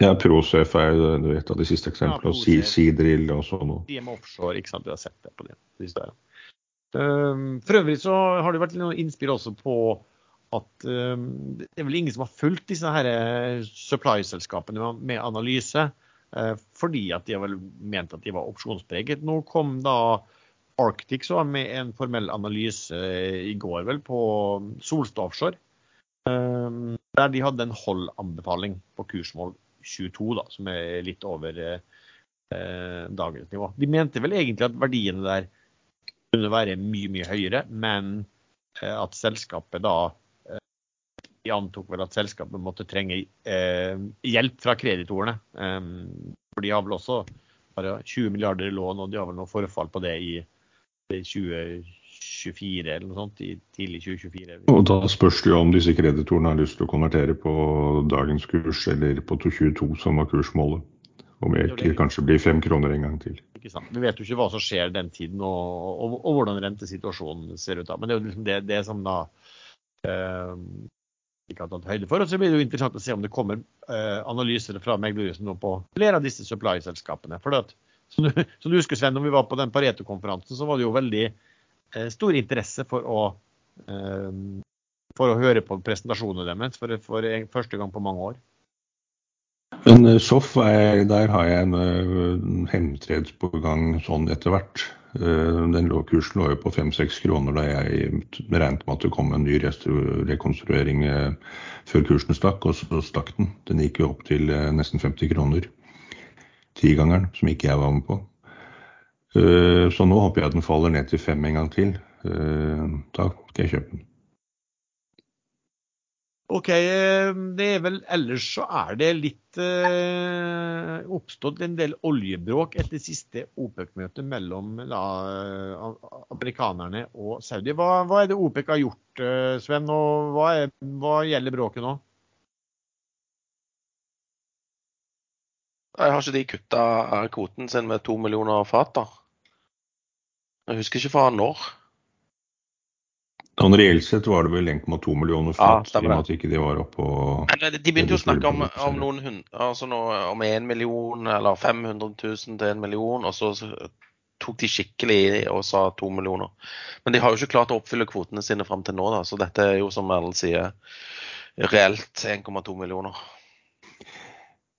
ja, Prosef er jo et av de siste eksemplene. Ja, Seadrill og sånn. DM Offshore, ikke sant. Vi har sett det på de, de um, For øvrig så har det vært noen innspill også på at um, det er vel ingen som har fulgt disse her eh, supply-selskapene med analyse. Uh, fordi at de har vel ment at de var opsjonspreget. Nå kom da Arctic så med en formell analyse uh, i går vel på Solstad Offshore. Um, der de hadde en hold-anbefaling på kursmål 22, da, som er litt over eh, dagens nivå. De mente vel egentlig at verdiene der kunne være mye, mye høyere, men eh, at selskapet da eh, De antok vel at selskapet måtte trenge eh, hjelp fra kreditorene. Um, for de har vel også bare 20 milliarder i lån, og de har vel noe forfall på det i, i 2020 2024 eller noe sånt, i tidlig 2024. Og Da spørs det jo om disse kreditorene har lyst til å konvertere på dagens kurs eller på 22, som var kursmålet. Om jeg ikke kanskje blir fem kroner en gang til. Ikke sant. Vi vet jo ikke hva som skjer den tiden, og, og, og hvordan rentesituasjonen ser ut da. Men det er jo liksom det, det som da eh, ikke har tatt høyde for. Og så blir det jo interessant å se om det kommer eh, analyser fra meglerhuset nå på flere av disse supply-selskapene. For at, som, du, som du husker, Sven, når vi var på den Pareto-konferansen, så var det jo veldig Eh, stor interesse for å, eh, for å høre på presentasjonene deres for, for, første gang på mange år. Men eh, Soff, der har jeg en hemtreds på gang sånn etter hvert. Den lå, kursen lå jo på fem-seks kroner da jeg regnet med at det kom en ny rekonstruering før kursen stakk, og så stakk den. Den gikk jo opp til nesten 50 kroner. Tigangeren, som ikke jeg var med på. Eh, så nå håper jeg at den faller ned til fem en gang til. Eh, da skal jeg kjøpe den. OK. Eh, det er vel ellers så er det litt eh, oppstått en del oljebråk etter siste OPEC-møte mellom da, amerikanerne og Saudi. Hva, hva, er det OPEC har gjort, Sven, og hva, er, hva gjelder bråket nå? Jeg har ikke de kutta kvoten sin med to millioner fat, da? Jeg husker ikke fra når. Sånn reelt sett var det vel 1,2 millioner fat, ja, i og med at ikke de var oppå De begynte jo å snakke om, om noen hund, altså noe, om 1 million eller 500 000 til 1 million, og så, tok de skikkelig i og sa 2 millioner. Men de har jo ikke klart å oppfylle kvotene sine fram til nå, da, så dette er jo som Erlend sier, reelt 1,2 millioner.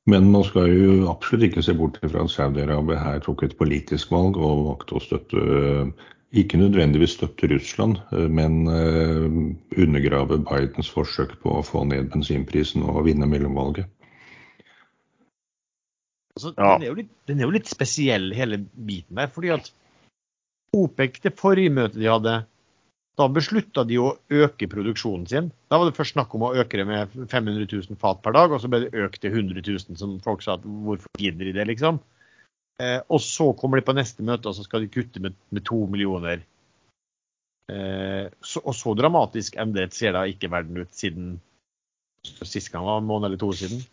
Men man skal jo absolutt ikke se bort fra at Saudi-Arabia her tok et politisk valg og valgte å støtte ikke nødvendigvis støtte Russland, men eh, undergrave Bidens forsøk på å få ned bensinprisen og vinne mellomvalget. Altså, ja. den, er litt, den, er jo litt, spesiell, hele biten der. fordi at OPEC, det forrige møtet de hadde, da beslutta de å øke produksjonen sin. Da var det først snakk om å øke det med 500 000 fat per dag, og så ble det økt til 100 000, som folk sa at hvorfor gidder de det, liksom. Eh, og så kommer de på neste møte, og så skal de kutte med, med to millioner. Eh, så, og så dramatisk endret ser da ikke verden ut siden sist gang var en måned eller to siden.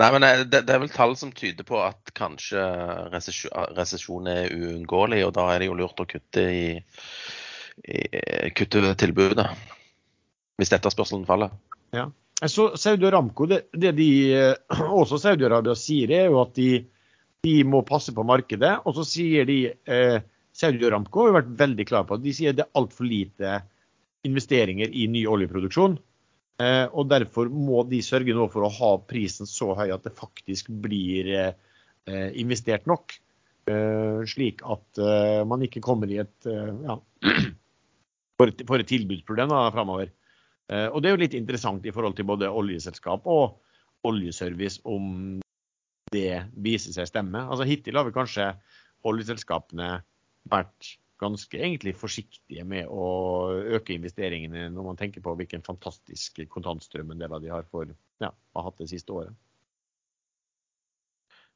Nei, men eh, det, det, er vel tall som tyder på at kanskje resesjon er uunngåelig, og da er det jo lurt å kutte i kutte tilbudet. Hvis etterspørselen faller. Ja. Så Saudi Aramco, det, det de eh, også Saudi-Arabia sier, er jo at de, de, må passe på markedet. Og så sier de eh, Saudi Aramco har vært veldig klar på de sier det er altfor lite investeringer i ny oljeproduksjon. Eh, og derfor må de sørge nå for å ha prisen så høy at det faktisk blir eh, investert nok. Eh, slik at eh, man ikke kommer i et ja, for, for et tilbudsproblem da, framover. Eh, og det er jo litt interessant i forhold til både oljeselskap og oljeservice om det viser seg stemme. Altså Hittil har vi kanskje oljeselskapene vært ganske egentlig forsiktige med å øke investeringene når man tenker på hvilken fantastisk kontantstrøm en del av de har, for, ja, har hatt det siste året.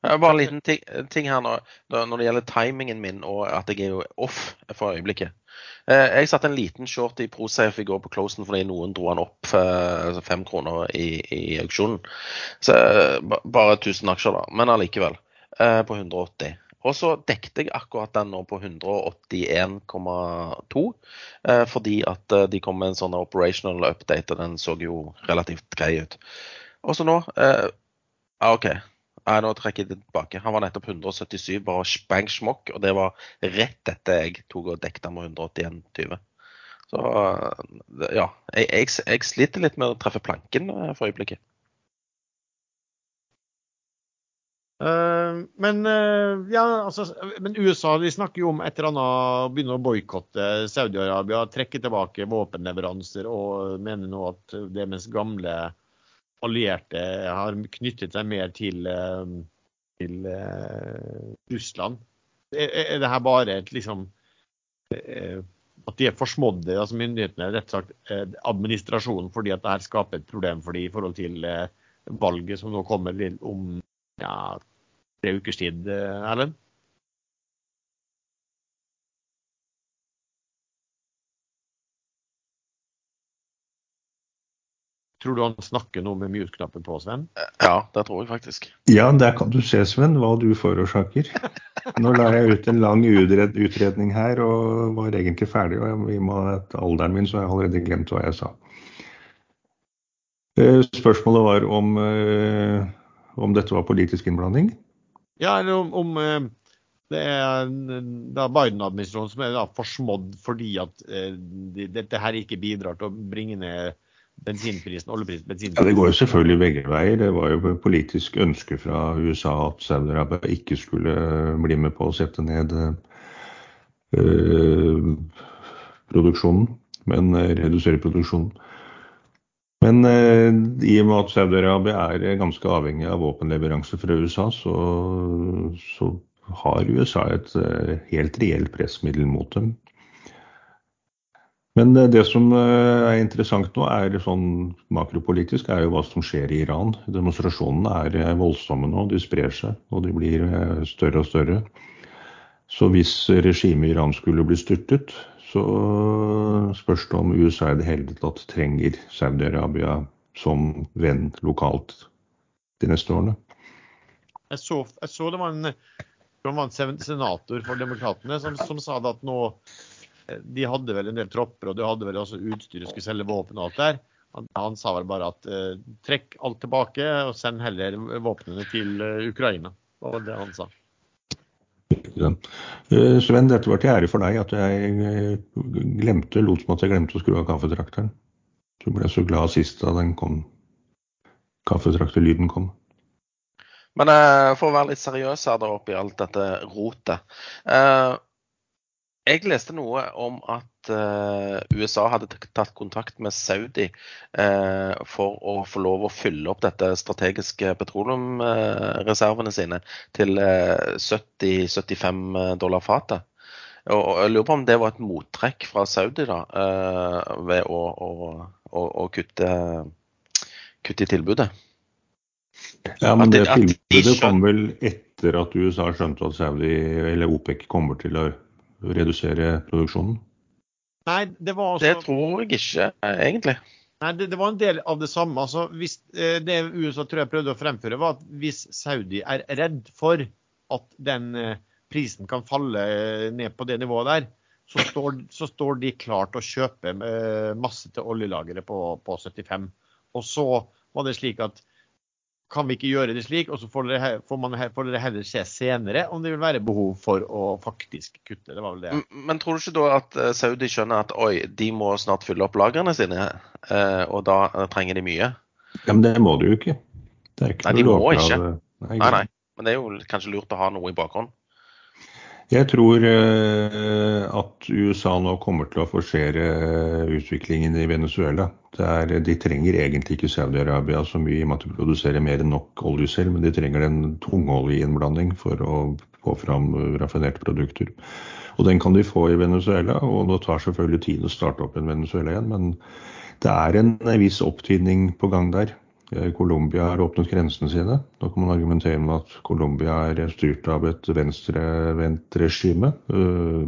Bare en liten ting, ting her nå, når det gjelder timingen min og at jeg er jo off for øyeblikket. Eh, jeg satte en liten short i ProSafe i går på closen fordi noen dro den opp eh, fem kroner i, i auksjonen. Så eh, Bare 1000 aksjer, da. Men allikevel. På 180. Og så dekte jeg akkurat den nå på 181,2, eh, fordi at de kom med en sånn operational update, og den så jo relativt grei ut. Og så nå eh, OK. Nei, nå trekker jeg det tilbake. Han var nettopp 177, bare bang smokk. Og det var rett etter jeg tok og dekket med 181,20. Så ja. Jeg, jeg, jeg, sliter litt med å treffe planken for øyeblikket. Uh, men, uh, ja, altså, men USA de snakker jo om et eller annet å begynne å boikotte Saudi-Arabia, trekke tilbake våpenleveranser og mener nå at deres gamle allierte har knyttet seg mer til, uh, til Russland. Er, det her bare et liksom At de er forsmådde, altså myndighetene, rett og slett administrasjonen, fordi at det her skaper et problem for de i forhold til valget som nå kommer om ja, tre ukers tid, eh, Erlend? Tror du han snakker noe med mute-knappen på, Sven? Ja, det tror jeg faktisk. Ja, der kan du se, Sven, hva du forårsaker. Nå la jeg ut en lang utredning her og var egentlig ferdig. og I og med alderen min så har jeg allerede glemt hva jeg sa. Eh, spørsmålet var om eh, om dette var politisk innblanding? Ja, eller om, om eh, det er Biden-administrasjonen som er da forsmådd fordi at dette her ikke bidrar til å bringe ned bensinprisen, oljeprisen, bensinprisen. Ja, Det går jo selvfølgelig begge veier. Det var jo politisk ønske fra USA at Saudi-Arabia ikke skulle bli med på å sette ned øh, produksjonen, men redusere produksjonen. Men eh, i og med at Saudi-Arabia er ganske avhengig av våpenleveranser fra USA, så, så har USA et eh, helt reelt pressmiddel mot dem. Men eh, det som eh, er interessant nå, er sånn makropolitisk, er jo hva som skjer i Iran. Demonstrasjonene er eh, voldsomme nå, de sprer seg og de blir større og større. Så hvis regimet i Iran skulle bli styrtet, så spørs det om USA i det hele tatt trenger Saudi-Arabia som venn lokalt de neste årene. Jeg så, jeg så det, var en, det var en senator for Demokratene som, som, sa at nå De hadde vel en del tropper, og de hadde vel også utstyr og skulle selge våpen og alt der. Han, han sa vel bare at eh, trekk alt tilbake og send heller våpnene til uh, Ukraina. Det var det han sa. Eh, Sven, dette var til ære for deg at jeg eh, glemte, lot som at jeg glemte å skru av kaffetrakteren. Du ble så glad sist da den kom. Kaffetrakterlyden kom. Men uh, for å være litt seriøs her da oppi alt dette rotet. Uh, jeg leste noe om at uh, USA hadde tatt kontakt med Saudi uh, for å få lov å fylle opp dette strategiske petroleumreservene sine til uh, eh, 70-75 dollar fatet. Og jeg lurer på om det var et mottrekk fra Saudi da, ved å, å, å, å kutte, kutte, i tilbudet. Ja, men det tilbudet kom vel etter at USA skjønte at Saudi, eller OPEC kommer til å redusere produksjonen? Nei, det var også... Det tror jeg ikke, egentlig. Nei, det, det, var en del av det samme. Altså, hvis, eh, det USA tror jeg prøvde å fremføre, var at hvis Saudi er redd for at den eh, prisen kan falle eh, ned på det nivået der, så står, så står de klart å kjøpe masse til oljelageret på, på 75. Og så var det slik at kan vi ikke gjøre det slik, og så får dere, får man, får dere, heller se senere om det vil være behov for å faktisk kutte. Det var vel det. Men tror du ikke da at eh, Saudi skjønner at oi, de må snart fylle opp lagrene sine, eh, og da trenger de mye? Ja, Men det må de jo ikke. Det er ikke nei, de må ikke. Nei, nei, nei. Men det er jo kanskje lurt å ha noe i bakhånd? Jeg tror eh, at USA nå kommer til å forsere utviklingen i Venezuela. Er, de trenger egentlig ikke Saudi-Arabia så mye i og med at de produserer mer enn nok olje selv, men de trenger en tungoljeinnblanding for å få fram raffinerte produkter. Og den kan de få i Venezuela, og det tar selvfølgelig tid å starte opp en Venezuela igjen. Men det er en viss opptidning på gang der. Eh, Colombia har åpnet grensene sine. Da kan man argumentere med at Colombia er styrt av et venstrevendt regime, eh,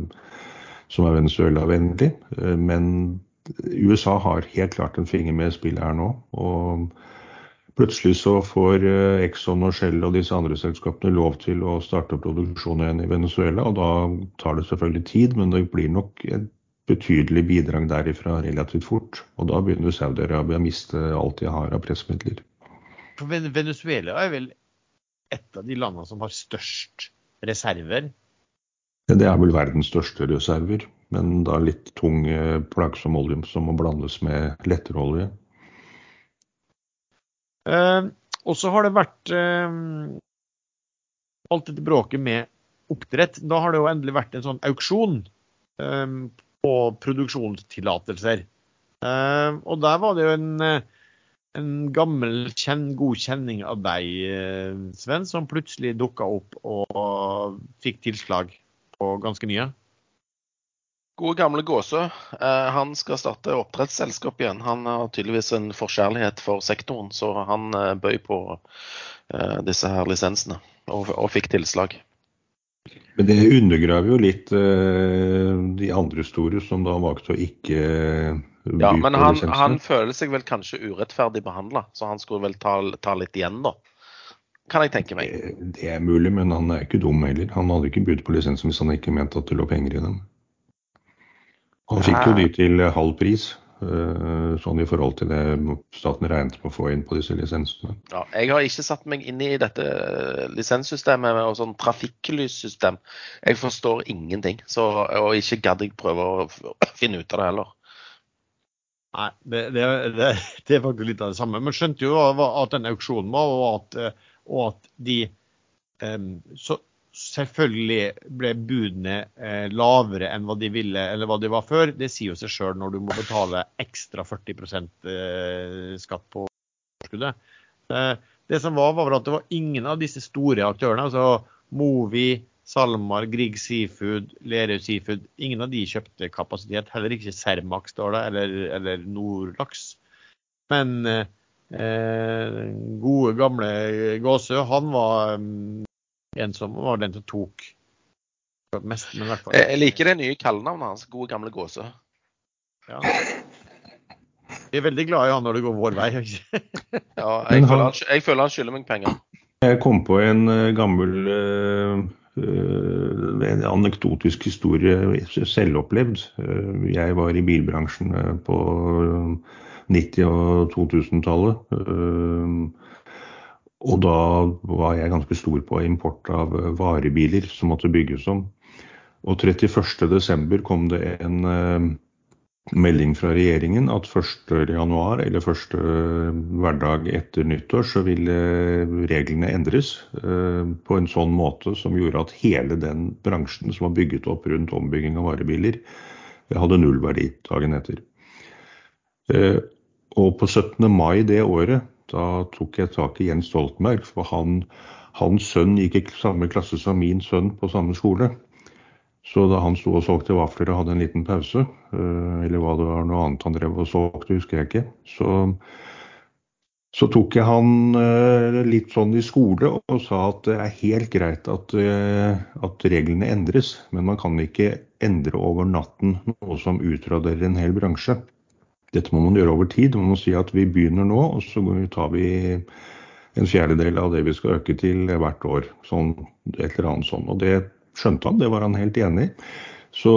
som er Venezuela-vennlig. Eh, men USA har helt klart en finger med spillet her nå. og Plutselig så får Exxon og Shell og disse andre selskapene lov til å starte produksjon igjen i Venezuela. og Da tar det selvfølgelig tid, men det blir nok et betydelig bidrag derifra relativt fort. Og da begynner Saudi-Arabia å miste alt de har av pressmidler. Venezuela er vel et av de landene som har størst reserver? Det er vel verdens største reserver, men da litt tung, eh, plagsom olje som må blandes med lettere olje. Eh, og så har det vært eh, alt dette bråket med oppdrett. Da har det jo endelig vært en sånn auksjon på produksjonstillatelser. Eh, og der var det jo en, eh, en gammel, kjenn, god kjenning av deg, eh, Sven, som plutselig dukka opp og fikk tilslag på ganske mye. Gode gamle Gåsø. Eh, han skal starte oppdrettsselskap igjen. Han har tydeligvis en forkjærlighet for sektoren, så han bøy på disse her lisensene og, og, fikk tilslag. Men det undergraver jo litt de andre store som da valgte å ikke by ja, men han, han, føler seg vel kanskje urettferdig behandla, så han skulle vel ta, ta, litt igjen, da. Kan jeg tenke meg. Det, det er mulig, men han er ikke dum heller. Han hadde ikke budt på lisensen hvis han ikke mente at det lå penger i dem. Han fikk jo de til halv pris, eh, sånn i forhold til det staten regnet med å få inn på disse lisensene. Ja, jeg har ikke satt meg inn i dette lisenssystemet og sånn trafikklyssystem. Jeg forstår ingenting, så, og ikke gadd jeg prøve å finne ut av det heller. Nei, det, det, det, det, er faktisk litt av det samme. Men skjønte jo at den auksjonen var, og at, og at de um, så, Selvfølgelig ble budene eh, lavere enn hva de ville, eller hva de var før. Det sier jo seg sjøl når du må betale ekstra 40 eh, skatt på overskuddet. Eh, det som var, var at det var ingen av disse store aktørene, altså Movi, SalMar, Grieg Seafood, Lerøy Seafood, ingen av de kjøpte kapasitet. Heller ikke Cermaq, eller, eller Nordlaks. Men eh, gode, gamle Gåsø, han var en som var den som tok mest, men i hvert fall Jeg liker det nye kallenavnet hans, Gode gamle gåse. Ja. Vi er veldig glad i han når det går vår vei. ja, jeg føler, han, jeg føler han skylder meg penger. Jeg kom på en uh, gammel uh, en anekdotisk historie selvopplevd. Jeg var i bilbransjen på 90- og 2000-tallet. Og da var jeg ganske stor på import av varebiler som måtte bygges om. Og 31.12. kom det en uh, melding fra regjeringen at 1.1. eller første hverdag etter nyttår så ville reglene endres på en sånn måte som gjorde at hele den bransjen som var bygget opp rundt ombygging av varebiler, hadde nullverdi dagen etter. Og på 17. mai det året da tok jeg tak i Jens Stoltenberg, for han, hans sønn gikk i samme klasse som min sønn på samme skole. Så da han sto og solgte vafler og hadde en liten pause, eh, eller hva det var noe annet han drev og solgte, husker jeg ikke, så, så tok jeg han eh, litt sånn i skole og sa at det er helt greit at, eh, at reglene endres, men man kan ikke endre over natten noe som utraderer en hel bransje. Dette må man gjøre over tid. Man må si at vi begynner nå, og så tar vi en fjerdedel av det vi skal øke til hvert år. Sånn, et eller annet sånn. Og det skjønte han, det var han helt enig i. Så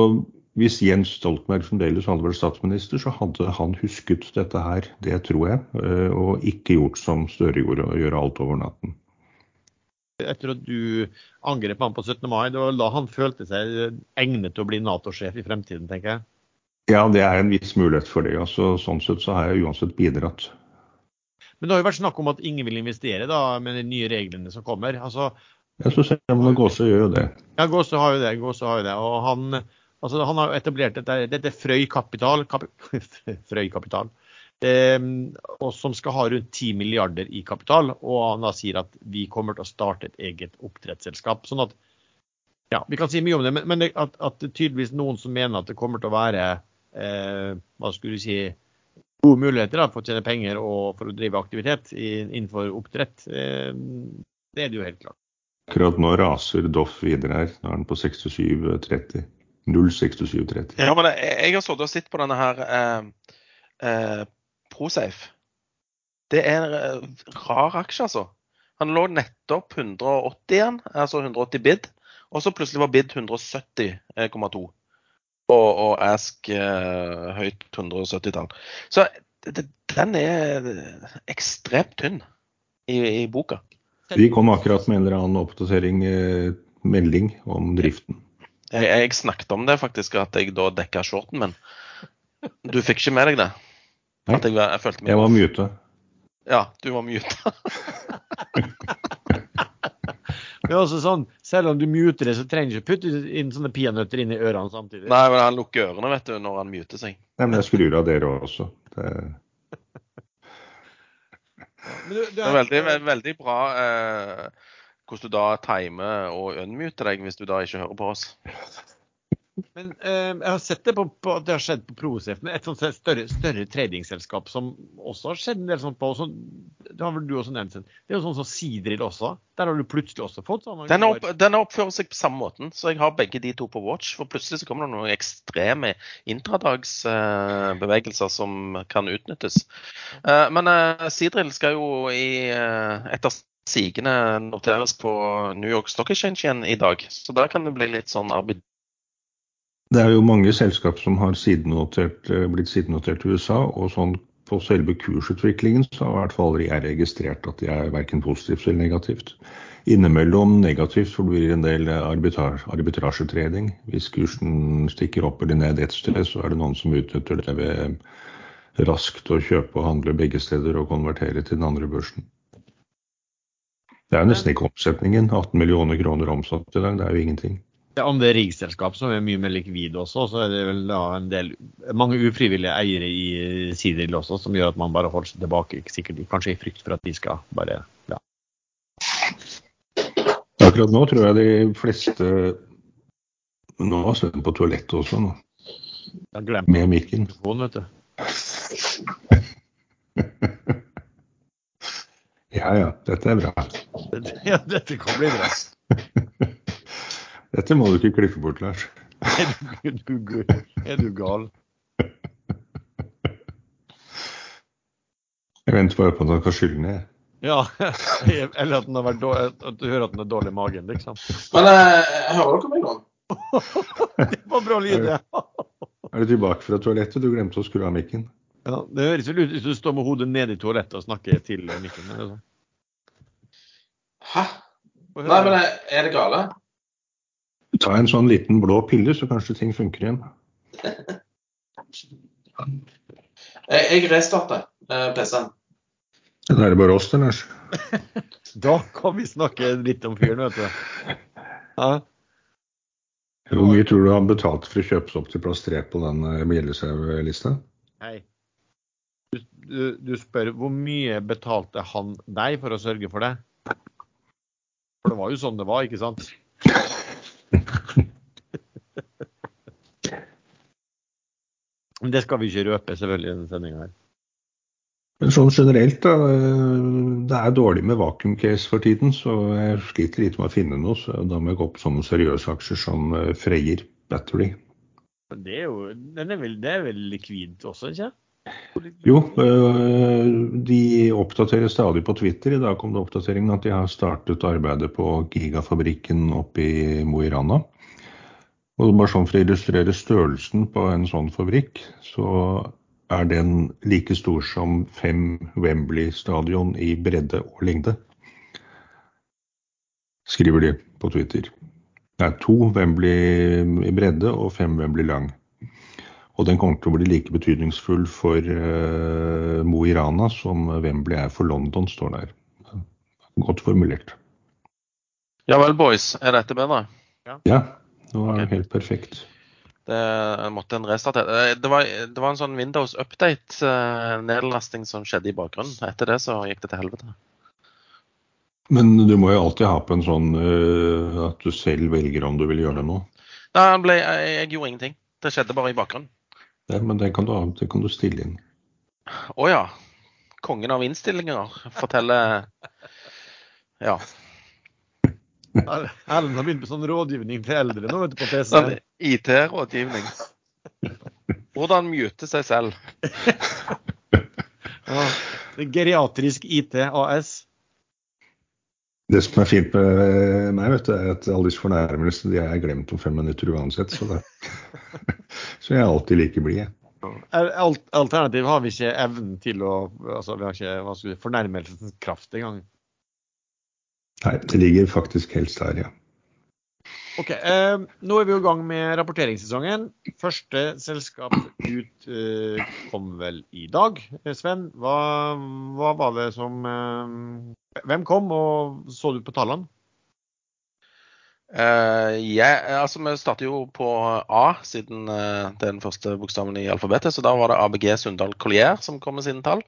hvis Jens Stoltenberg fremdeles hadde vært statsminister, så hadde han husket dette her, det tror jeg, eh, og ikke gjort som Støre gjorde, å gjøre alt over natten. Etter at du angrep ham på 17. mai, det var da han følte seg egnet til å bli Nato-sjef i fremtiden, tenker jeg? Ja, det er en viss mulighet for det. Altså, sånn sett så har jeg uansett bidratt. Men det har jo vært snakk om at ingen vil investere da, med de nye reglene som kommer. Altså, jeg så ser man Gåse gjør jo det. Ja, Gåse har jo det. Gåse har jo det. Og han, altså, han har etablert dette, dette Frøy Kapital, kap, Frøy Kapital eh, og som skal ha rundt 10 milliarder i kapital. Og han da sier at vi kommer til å starte et eget oppdrettsselskap. sånn at ja, Vi kan si mye om det, men, men at, at tydeligvis noen som mener at det kommer til å være eh, hva skulle du si, gode muligheter da, for å tjene penger og for å drive aktivitet i, innenfor oppdrett. Eh, det er det jo helt klart. Akkurat nå raser Doff videre her. Nå er den på 67,30. 06730. Ja, men jeg, jeg har stått og sett på denne her eh, eh, Prosafe. Det er en eh, rar aksje, altså. Han lå nettopp 180 igjen, altså 180 bid. Og så plutselig var bid 170,2. Og, og Ask uh, høyt 170-tall. Så det, den er ekstremt tynn i, i, boka. Vi kom akkurat med en eller annen oppdatering, eh, melding om driften. Jeg, jeg, snakket om det faktisk, at jeg da dekka shorten min. Du fikk ikke med deg det? Nei, jeg, jeg, jeg var mute. Ja, du var muta. Men også sånn, Selv om du muter det, så trenger du ikke putte inn sånne peanøtter inn i ørene samtidig. Nei, men han lukker ørene vet du, når han muter seg. Nei, men jeg skrur av dere også. Det... du, du er... det er veldig, veldig bra eh, hvordan du da timer og unmuter deg hvis du da ikke hører på oss. Men eh, jeg har sett det på, på, det har skjedd på Prosef, med et sånt større, større tradingselskap som også har skjedd en del sånt på. Også, det har vel du også nevnt. Det er jo sånn som Sidril også. Der har du plutselig også fått sånn. Den, opp, den oppfører seg på samme måten, så jeg har begge de to på watch. For plutselig så kommer det noen ekstreme intradagsbevegelser eh, som kan utnyttes. Eh, men eh, Sidril skal jo i eh, etter sigende noteres på New York Stock Exchange igjen i dag. Så der kan det bli litt sånn arbeid det er jo mange selskap som har sidenotert, eh, blitt sidenotert i USA, og sånn på selve kursutviklingen så har i hvert fall jeg registrert at de er verken positivt eller negativt. Innimellom negativt, for det blir en del arbitrasjetrening. Hvis kursen stikker opp eller ned ett sted, så er det noen som utnytter det ved raskt å kjøpe og handle begge steder og konvertere til den andre børsen. Det er nesten ikke omsetningen. 18 millioner kroner omsatt i dag, det er jo ingenting. Det er riggselskap som er mye mer likvide også, så er det vel da en del mange ufrivillige eiere i Sidril også, som gjør at man bare holder seg tilbake, sikkert kanskje i frykt for at de skal bare ja. Akkurat nå tror jeg de fleste Nå har Sven på toalettet også, nå. Jeg Med mikken. Vet du. ja ja, dette er bra. Ja, dette kan bli bra. Dette må du ikke klippe bort, Lars. er, du, er du gal? Jeg venter bare på at han kan skylle ned. Ja, eller at, dårlig, at, du hører at den er dårlig i magen, liksom. Men eh, hører dere meg nå? det var bra lyd, det. Er du tilbake fra toalettet? Du glemte å skru av mikken. Ja, Det høres vel ut hvis du står med hodet nede i toalettet og snakker til mikken. Eller sånn. Hæ? Nei, men er det gale? Ta en sånn liten blå pille, så kanskje ting funker igjen. jeg restarter eh, PC-en. Da er det bare oss, det, Lars. da kan vi snakke litt om fyren, vet du. Ja. Hvor mye tror du han betalte for å kjøpe seg opp til plass 3 på den eh, Mjelleshaug-lista? Hei. Du, du, du, spør hvor mye betalte han deg for å sørge for det? For det var jo sånn det var, ikke sant? Det skal vi ikke røpe selvfølgelig i denne sendinga her. Men sånn generelt, da. Det er dårlig med vakuumcase for tiden, så jeg sliter litt med å finne noe. Så da må jeg gå på sånne seriøse aksjer som eh, Freyr Battery. Det er jo er vel, det er vel likvid også, ikke Jo, eh, de oppdaterer stadig på Twitter. I dag kom det oppdateringen at de har startet arbeidet på gigafabrikken oppe i Mo i Rana. Og bare sånn For å illustrere størrelsen på en sånn fabrikk, så er den like stor som fem Wembley-stadion i bredde og lengde. Skriver de på Twitter. Det er to Wembley i bredde og fem Wembley lang. Og den kommer til å bli like betydningsfull for uh, Mo i Rana som Wembley er for London, står der. Godt formulert. Ja vel, boys. Er dette bedre? Ja. ja. Det var okay. helt perfekt. Det måtte en restarte. Eh, det var, det var en sånn Windows update-nedlasting eh, som skjedde i bakgrunnen. Etter det så gikk det til helvete. Men du må jo alltid ha på en sånn uh, at du selv velger om du vil gjøre det nå. Nei, ble, jeg, jeg, gjorde ingenting. Det skjedde bare i bakgrunnen. Ja, men det kan du, det kan du stille inn. Å ja. Kongen av innstillinger forteller Ja. Erlend har begynt med sånn rådgivning til eldre nå, vet du, på PC. Sånn IT-rådgivning. Hvordan mute seg selv. ja, Geriatrisk IT AS. Det som er fint med meg, vet du, er at alle disse fornærmelsene de har jeg glemt om fem minutter uansett. Så, det, så jeg er alltid like blid, jeg. Alt, alternativ har vi ikke evnen til å altså Vi har ikke fornærmelsens kraft engang. Nei, det ligger faktisk helst der, ja. Ok, eh, Nå er vi i gang med rapporteringssesongen. Første selskap ut eh, kom vel i dag. Sven, hva, hva var det som eh, Hvem kom, og så du på tallene? Uh, yeah, altså Vi starter jo på A, siden uh, det er den første bokstaven i alfabetet. Så da var det ABG Sundal Collier som kom med sine tall.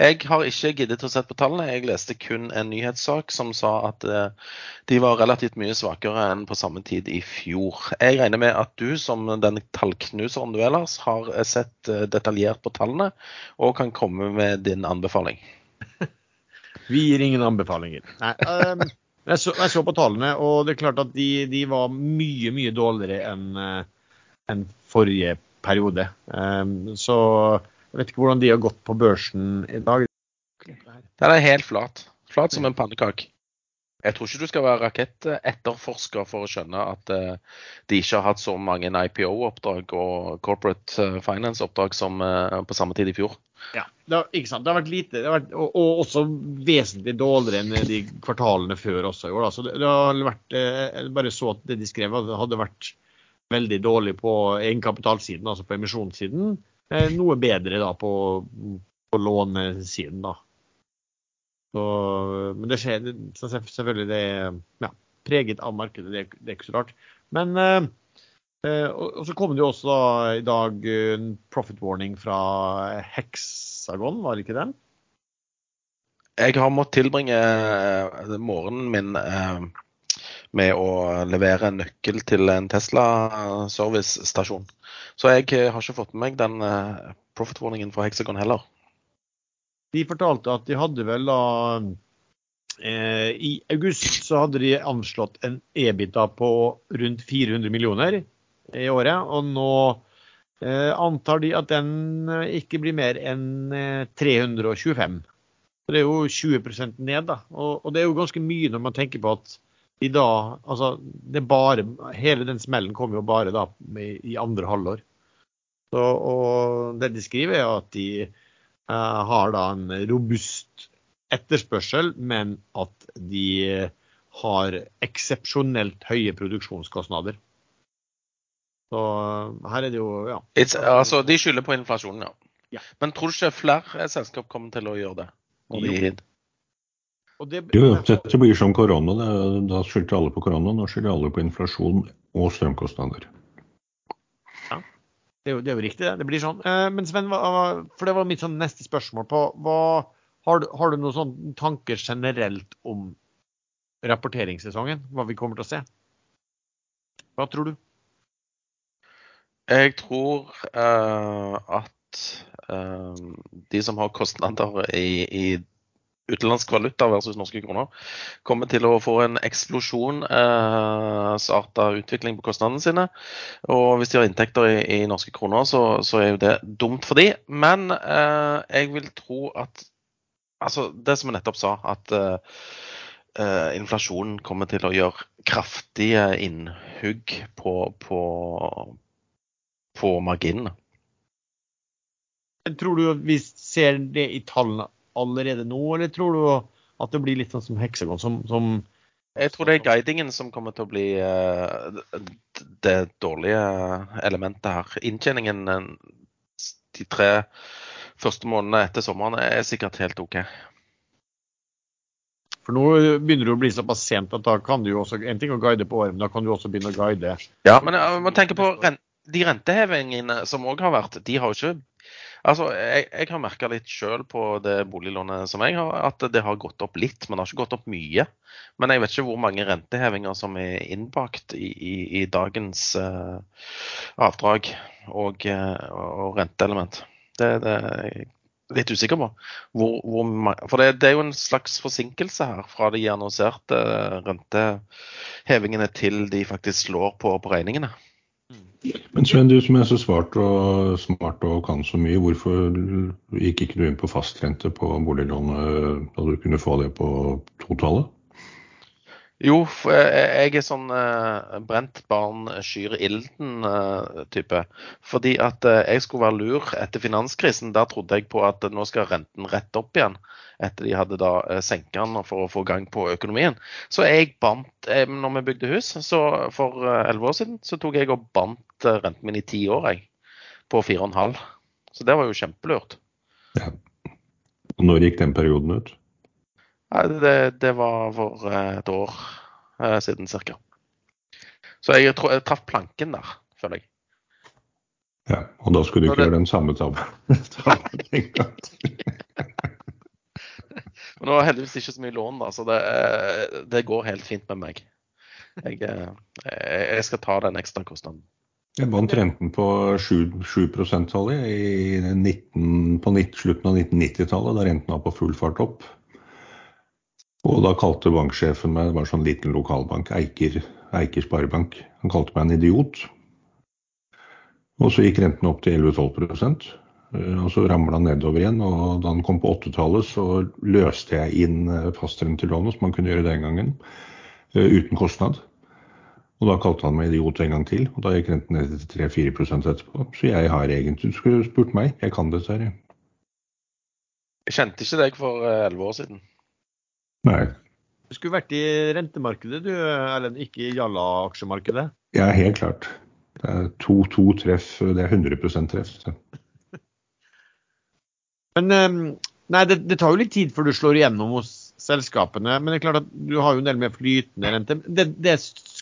Jeg har ikke giddet å sette på tallene. Jeg leste kun en nyhetssak som sa at uh, de var relativt mye svakere enn på samme tid i fjor. Jeg regner med at du som den tallknuseren du ellers, har sett detaljert på tallene og kan komme med din anbefaling. Vi gir ingen anbefalinger. Nei, um... Jeg så, jeg så, på tallene, og det er klart at de, de var mye, mye dårligere enn eh, en forrige periode. Um, så jeg vet ikke hvordan de har gått på børsen i dag. Den er helt flat. Flat som en pannekake. Jeg tror ikke du skal være rakettetterforsker for å skjønne at uh, de ikke har hatt så mange IPO-oppdrag og corporate eh, finance-oppdrag som uh, på samme tid i fjor. Ja, det har, ikke sant. Det har vært lite, har vært, og, og, også vesentlig dårligere enn de kvartalene før også. Jo, så det, det, har vært, Jeg bare så at det de skrev hadde vært veldig dårlig på egenkapitalsiden, altså på emisjonssiden. Noe bedre da på, på lånesiden, da. Så, men det skjer så selvfølgelig det er ja, preget av markedet, det, det, er ikke så rart. Men eh, eh og, så kom det jo også da, i dag en profit warning fra Hexagon, var det ikke den? Jeg har måttet tilbringe eh, morgenen min eh, med å levere en nøkkel til en Tesla servicestasjon. Så jeg har ikke fått med meg den profit warningen fra Hexagon heller. De fortalte at de hadde vel da eh, I august så hadde de anslått en EBITA på rundt 400 millioner i året. Og nå eh, antar de at den eh, ikke blir mer enn 325. Eh, så det er jo 20% ned, da. Og, og, det er jo ganske mye når man tenker på at i dag Altså, det bare Hele den smellen kommer jo bare da i andre halvår. Så, og det de skriver, er at de har da en robust etterspørsel, men at de har eksepsjonelt høye produksjonskostnader. Så eh, her er det jo ja. It's, altså, de skylder på inflasjonen, ja. ja. Men tror du ikke flere selskap kommer til å gjøre det? det, jo, dette blir som korona. Da skyldte alle på korona. Nå skylder alle på inflasjon og strømkostnader. Det er, jo, det er jo, riktig, det. Det blir sånn. Eh, men Sven, for det var mitt sånn neste spørsmål på hva, har, du, har du noen sånne tanker generelt om rapporteringssesongen? Hva vi kommer til å se? Hva tror du? Jeg tror uh, at uh, de som har kostnader i, i utenlandsk valuta versus norske kroner, kommer til å få en eksplosjonsarta eh, utvikling på kostnadene sine. Og hvis de har inntekter i, i norske kroner, så, så, er jo det dumt for de. Men eh, jeg vil tro at Altså, det som jeg nettopp sa, at eh, eh inflasjonen kommer til å gjøre kraftige innhugg på, på, på marginene. Tror du vi ser det i tallene allerede nå, eller tror du at det blir litt sånn som Hexagon, som, som jeg tror det er guidingen som kommer til å bli uh, det dårlige elementet her. Inntjeningen eh, de tre første månedene etter sommeren er sikkert helt OK. For nå begynner det å bli såpass sent at da kan du jo også En ting å guide på året, men da kan du også begynne å guide. Ja, men man tenker på rent, de rentehevingene som òg har vært, de har jo ikke Altså, jeg, jeg har merka litt sjøl på det boliglånet som jeg har, at det har gått opp litt, men det har ikke gått opp mye. Men jeg vet ikke hvor mange rentehevinger som er innbakt i, i, i dagens uh, avdrag og, uh, og renteelement. Det, det, er jeg litt usikker på. Hvor, hvor, for det, det, er jo en slags forsinkelse her fra de annonserte rentehevingene til de faktisk slår på, på regningene. Men Sven, du som er så smart og, smart og kan så mye, hvorfor gikk ikke du inn på fastrente på boliglånet da du kunne få det på totallet? Jo, jeg er sånn eh, brent barn skyr ilden-type. Eh, Fordi at eh, jeg skulle være lur etter finanskrisen. Der trodde jeg på at nå skal renten rette opp igjen. Etter de hadde da uh, senka den for å få gang på økonomien. Så jeg bandt, når vi bygde hus så for elleve år siden, så tok jeg og bandt renten min i ti år, jeg. På fire og en halv. Så det var jo kjempelurt. Ja. Og når gikk den perioden ut? Nei, det, det, var for eh, et år eh, siden ca. Så jeg, tror, jeg traff planken der, føler jeg. Ja, og da skulle du ikke det... gjøre den samme tabben. Men nå er heldigvis ikke så mye lån, da, så det, eh, det går helt fint med meg. Jeg, jeg skal ta den ekstra kostnaden. Jeg vant renten på 7, 7 tallet på slutten av 1990-tallet, da renten var på full fart opp. Og da kalte banksjefen meg, det var en sånn liten lokalbank, Eiker, Eiker Sparebank, han kalte meg en idiot. Og så gikk renten opp til 11-12 eh, og så ramla han nedover igjen. Og da han kom på 80-tallet, så løste jeg inn faststrøm til lånet, som man kunne gjøre den gangen, eh, uten kostnad. Og da kalte han meg idiot en gang til, og da gikk renten ned til 3-4 etterpå. Så jeg har egentlig Du skulle spurt meg, jeg kan dette her, jeg. Jeg kjente ikke deg for elleve år siden. Nei. Du skulle vært i rentemarkedet du, Erlend, ikke i Jalla-aksjemarkedet? Ja, helt klart. Det er to-to treff, det er 100 treff. Så. Men ehm, nei, det, det, tar jo litt tid før du slår igjennom hos selskapene. Men det er klart at du har jo en del med flytende rente. Det, det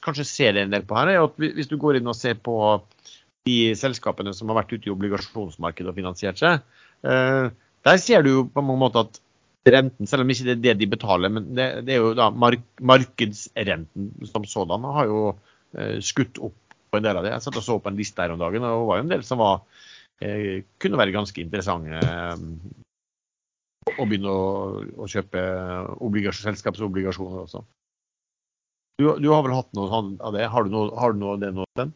kanskje ser en del på her, er at hvis du går inn og ser på de selskapene som har vært ute i obligasjonsmarkedet og finansiert seg, eh, der ser du jo på mange måter at renten, selv om ikke det er det de betaler, men det, det er jo da mark markedsrenten som sådan har jo eh, skutt opp på en del av det. Jeg satt og så på en liste her om dagen, og det var jo en del som var, kunne være ganske interessante eh, å begynne å, å kjøpe selskapsobligasjoner også. Du, du, har vel hatt noe av det? Har du noe, har du noe av det nå? Den?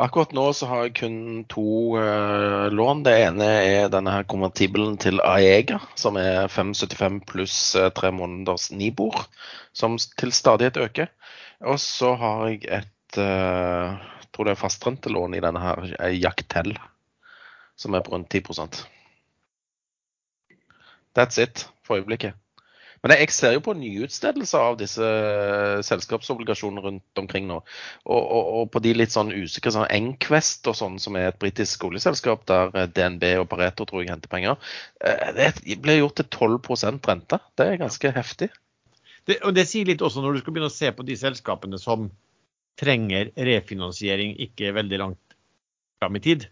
Akkurat nå så har jeg kun to uh, lån. Det ene er denne her konvertibelen til Aega, som er 575 pluss tre måneders Nibor, som til stadighet øker. Og så har jeg et uh, tror det er fastrentelån i denne her Jaktel, som er på rundt 10% That's it for øyeblikket. Men jeg ser jo på nyutstedelser av disse eh, selskapsobligasjonene rundt omkring nå. Og, og, og på de litt sånn usikre sånn Enquest og sånn, som er et britisk oljeselskap der eh, DNB og Pareto tror jeg henter penger. Eh, det blir gjort til 12% rente. Det er ganske heftig. Det, og det sier litt også når du skal begynne å se på de selskapene som trenger refinansiering ikke veldig langt fram i tid.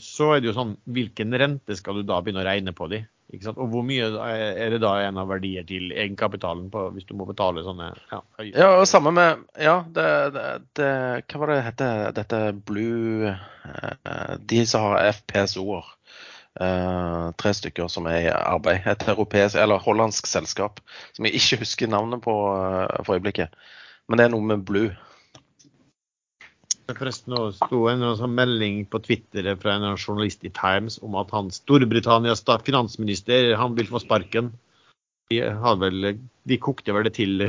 Så er det jo sånn, hvilken rente skal du da begynne å regne på de? Og hvor mye er det da en av verdier til egenkapitalen på, hvis du må betale sånne Ja, ja og samme med Ja, det, det, det, Hva var det heter? Dette Blue eh, De som har FPSO-er. Eh, tre stykker som er i arbeid. Et europeisk, eller hollandsk selskap som jeg ikke husker navnet på eh, for øyeblikket. Men det er noe med Blue. Forresten nå sto en sånn melding på Twitter fra en journalist i Times om at han Storbritannias finansminister han vil få sparken. De, vel, de kokte vel det til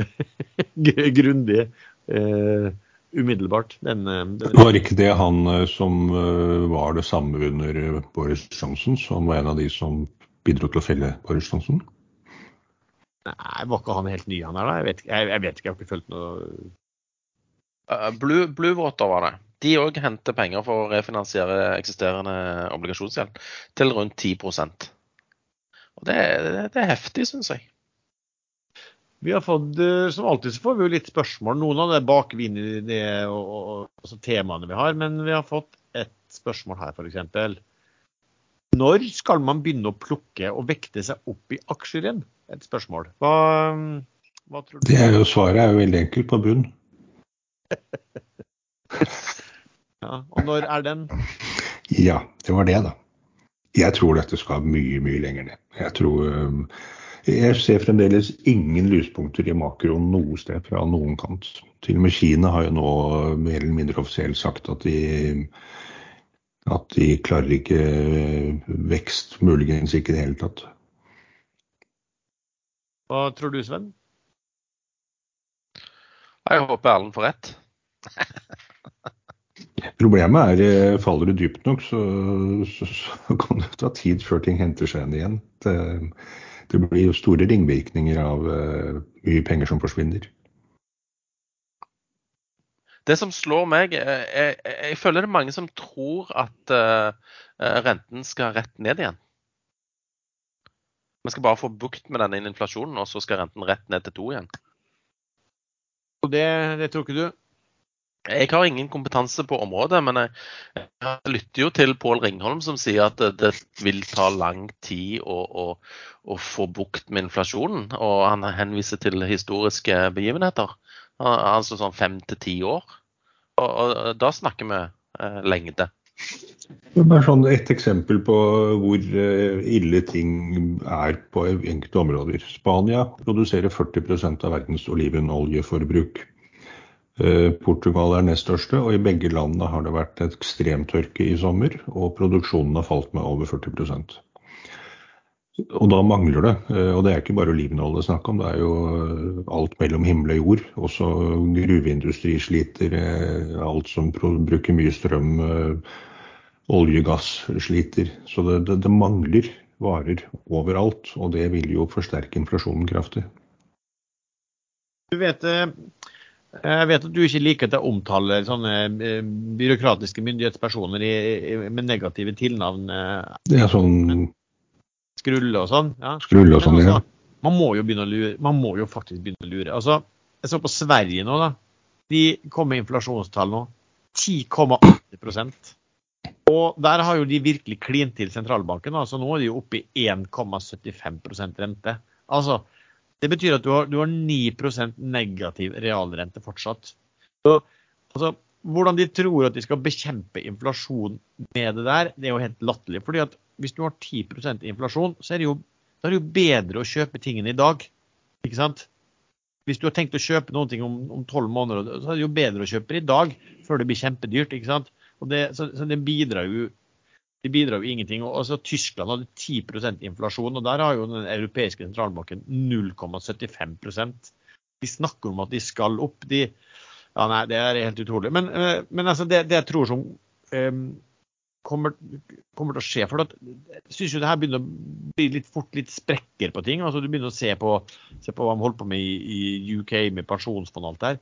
grundig uh, umiddelbart. Den, eh, den, var ikke det han eh, som uh, var det samme under Boris Johnson, som var en av de som bidro til å felle Boris Johnson? Nei, var ikke han helt ny, han her da? Jeg vet, jeg, jeg vet ikke, jeg har ikke fulgt noe Uh, Blue, Water var det. De òg henter penger for å refinansiere eksisterende obligasjonsgjeld til rundt 10% Og Det, det, det er heftig, syns jeg. Vi har fått, eh, Som alltid så får vi jo litt spørsmål. Noen av det baker vi inn i det og, og, og, temaene vi har. Men vi har fått et spørsmål her, f.eks. Når skal man begynne å plukke og vekte seg opp i aksjer igjen? Et spørsmål. Hva, hva tror du? Det er jo, svaret er jo veldig enkelt på bunn. ja, og når er den? Ja, det var det, da. Jeg tror dette skal mye, mye lenger ned. Jeg tror, Jeg ser fremdeles ingen lyspunkter i makroen noe sted fra noen kant. Til og med Kina har jo nå mer eller mindre offisielt sagt at de, at de klarer ikke vekst, muligens ikke i det hele tatt. Hva tror du, Sven? Jeg håper Erlend får rett. Problemet er eh, faller du dypt nok, så, så, så, kan det ta tid før ting henter seg igjen. Det, det blir jo store ringvirkninger av uh, mye penger som forsvinner. Det som slår meg, er, jeg, jeg føler det er mange som tror at uh, renten skal rett ned igjen. Vi skal bare få bukt med denne inflasjonen, og så skal renten rett ned til to igjen. Og det, det tror ikke du? Jeg har ingen kompetanse på området, men jeg, lytter jo til Pål Ringholm som sier at det, det vil ta lang tid å, å, å, få bukt med inflasjonen. Og han henviser til historiske begivenheter. Altså sånn fem til ti år. Og, og, da snakker vi eh, lengde. er sånn Et eksempel på hvor eh, ille ting er på enkelte områder. Spania produserer 40% av verdens olivenoljeforbruk. Eh, Portugal er nest største, og i begge landene har det vært ekstremtørke i sommer. Og produksjonen har falt med over 40 og da mangler det. Eh, og det er ikke bare olivenolje det er snakk om, det er jo alt mellom himmel og jord. Også gruveindustri sliter. Alt som bruker mye strøm olje, gass sliter. Så det, det, det, mangler varer overalt, og det vil jo forsterke inflasjonen kraftig. Du vet, eh, jeg vet at du ikke liker at jeg omtaler sånne eh, byråkratiske myndighetspersoner med negative tilnavn. Eh, det er sånn Skrulle og sånn? Ja. Skrulle og sånn, ja. Altså, man må jo begynne å lure. Man må jo faktisk begynne å lure. Altså, jeg så på Sverige nå, da. De kom med inflasjonstall nå. 10,8% og der har jo de virkelig klint til sentralbanken. altså Nå er de jo oppe i 1,75% rente. Altså, Det betyr at du har, du har 9 negativ realrente fortsatt. Så, altså, hvordan de tror at de skal bekjempe inflasjon med det der, det er jo helt latterlig. fordi at hvis du har 10% inflasjon, så er det jo, er det jo bedre å kjøpe tingene i dag. Ikke sant? Hvis du har tenkt å kjøpe noe om tolv måneder, så er det jo bedre å kjøpe det i dag før det blir kjempedyrt. ikke sant? Det, så, så, det bidrar jo de bidrar jo ingenting. Og altså, Tyskland hadde 10% inflasjon, og der har jo den europeiske sentralbanken 0,75% De snakker om at de skal opp. De, ja, nei, Det er helt utrolig. Men, eh, men altså, det, det, jeg tror som um, kommer, kommer, til å skje for at, Jeg syns jo det her begynner å bli litt fort litt sprekker på ting. altså Du begynner å se på, se på hva de holder på med i, i UK med pensjonsfond og alt der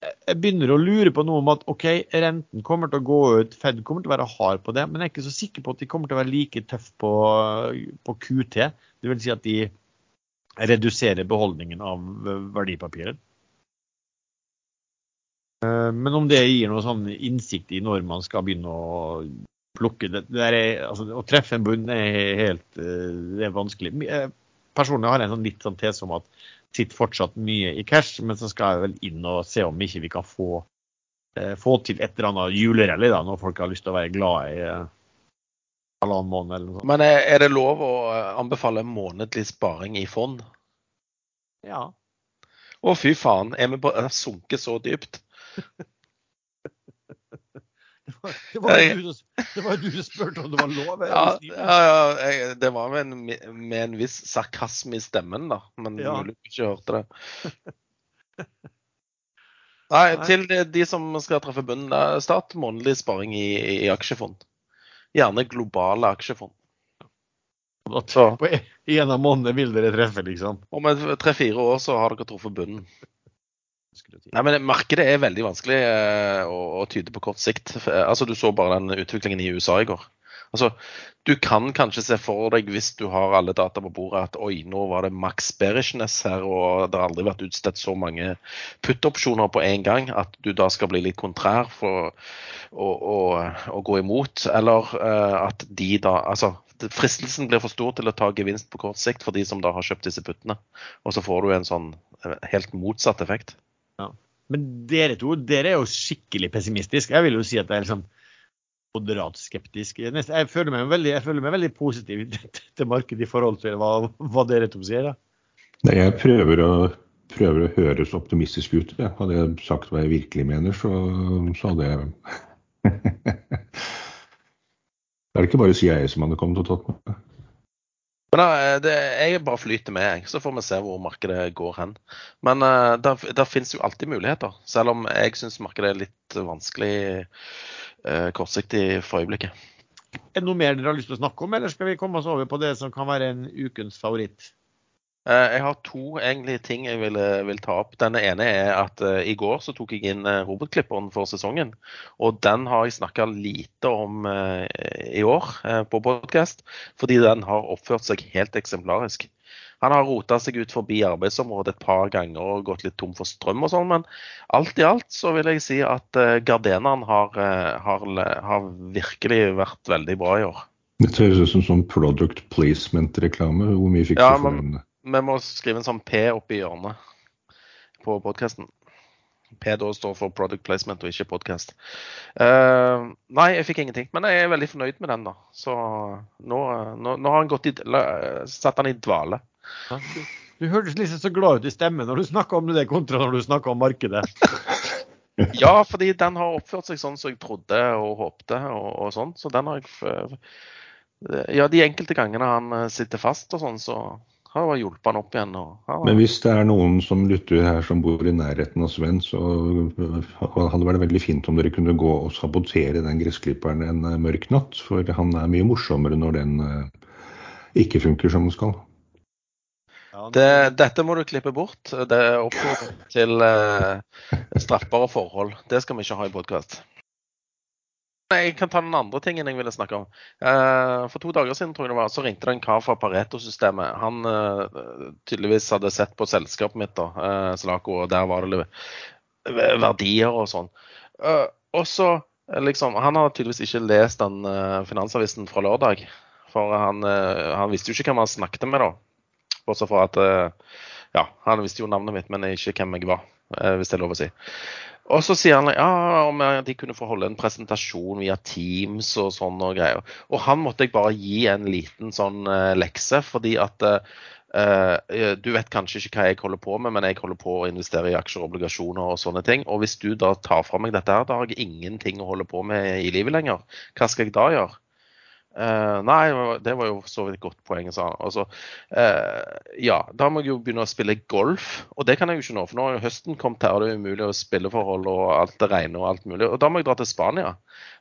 jeg begynner å lure på noe om at OK, renten kommer til å gå ut, Fed kommer til å være hard på det, men jeg er ikke så sikker på at de kommer til å være like tøff på, på QT. Det vil si at de reduserer beholdningen av verdipapirer. Eh, men om det gir noe sånn innsikt i når man skal begynne å plukke det, det er, altså, Å treffe en bunn er helt eh, det er vanskelig. Eh, personlig har jeg en sånn litt sånn tese om at sitter fortsatt mye i cash, men så skal jeg vel inn og se om ikke vi kan få, få til et eller annet julerally da, når folk har lyst til å være glad i halvannen måned eller noe sånt. Men er, det lov å anbefale månedlig sparing i fond? Ja. Å fy faen, er vi på sunket så dypt? Det var, jo du, du, som spurte om det var lov. Ja, ja, ja, det var med en, med en viss sarkasme i stemmen, da. Men ja. mulig du ikke hørte det. Nei, til de som skal treffe bunnen. Start månedlig sparing i, i aksjefond. Gjerne globale aksjefond. Så. På en av månedene vil dere treffe, liksom? Om tre-fire år så har dere truffet bunnen. Nei, men Markedet er veldig vanskelig eh, å, å, tyde på kort sikt. Altså, Du så bare den utviklingen i USA i går. Altså, Du kan kanskje se for deg, hvis du har alle data på bordet, at oi, nå var det max bearishness her, og det har aldri vært utstedt så mange put-opsjoner på en gang, at du da skal bli litt kontrær for å, å, å gå imot. Eller uh, at de da Altså, fristelsen blir for stor til å ta gevinst på kort sikt for de som da har kjøpt disse puttene. Og så får du en sånn eh, helt motsatt effekt. Ja. Men dere to dere er jo skikkelig pessimistiske. Jeg vil jo si at jeg er liksom moderat skeptisk. Jeg, føler meg veldig, føler meg veldig positiv til markedet i forhold til hva, hva dere to sier. da. Nei, jeg prøver å, prøver å høres optimistisk ut. Jeg. Hadde jeg sagt hva jeg virkelig mener, så, så hadde jeg Det er ikke bare CIA som hadde kommet og tatt meg. Men da, det, Jeg bare flyter med. Så får vi se hvor markedet går hen. Men uh, der, der finnes jo alltid muligheter. Selv om jeg syns markedet er litt vanskelig uh, kortsiktig for øyeblikket. Er det noe mer dere har lyst til å snakke om, eller skal vi komme oss over på det som kan være en ukens favoritt? Eh, Jeg har to egentlig ting jeg vil, vil ta opp. Den ene er at uh, i går så tok jeg inn uh, robotklipperen for sesongen. Og den har jeg snakka lite om uh, i år eh, på podkast, fordi den har oppført seg helt eksemplarisk. Han har rota seg ut forbi arbeidsområdet et par ganger og gått litt tom for strøm og sånn, men alt i alt så vil jeg si at eh, Gardeneren har, eh, har, har virkelig vært veldig bra i år. Det høres ut som sånn product placement-reklame. Hvor mye fikk Ja, du for den? Vi må skrive en sånn P oppi hjørnet på podkasten. P da står for product placement og ikke podcast. Uh, nei, jeg fikk ingenting. Men jeg er veldig fornøyd med den, da. Så nå, nå, nå har han gått i, satt han i dvale. Du, hørtes liksom så glad ut i stemmen når du snakka om det kontra når du snakka om markedet. Ja, fordi den har oppført seg sånn som jeg trodde og håpte og, og sånn. Så den har jeg Ja, de enkelte gangene han eh, sitter fast og sånn, så har bare hjulpet han opp igjen. Og, Men hvis det er noen som lytter her som bor i nærheten av Sven, så hadde det vært veldig fint om dere kunne gå og sabotere den gressklipperen en eh, mørk natt. For han er mye morsommere når den eh, ikke funker som den skal. Det, dette må du klippe bort. Det er oppfordring til eh, straffbare forhold. Det skal vi ikke ha i podkast. Jeg kan ta den andre tingen jeg ville snakke om. Eh, for to dager siden tror jeg det var, så ringte det en kar fra Pareto-systemet. Han eh, tydeligvis hadde sett på selskapet mitt, da, Slako, Slaco, og der var det verdier og sånn. Eh, og så eh, liksom Han har tydeligvis ikke lest den eh, finansavisen fra lørdag. For han, eh, han visste jo ikke hvem han snakket med, da. Bortsett fra at eh, ja, han visste jo navnet mitt, men ikke hvem jeg var, eh, hvis det er lov å si. Og så sier han ja, om de kunne få holde en presentasjon via Teams og sånn og greier. Og han måtte jeg bare gi en liten sånn eh, lekse, fordi at eh, du vet kanskje ikke hva jeg holder på med, men jeg holder på å investere i aksjer og obligasjoner og sånne ting. Og hvis du da tar fra meg dette her, da har jeg ingenting å holde på med i livet lenger. Hva skal jeg da gjøre? Eh, nei, det var jo så vidt et godt poeng, sa. Altså, uh, ja, da må jeg jo begynne å spille golf, og det kan jeg jo ikke nå. For nå har jo høsten kommet her, og det er umulig å spilleforhold og alt det regner og alt mulig. Og da må jeg dra til Spania.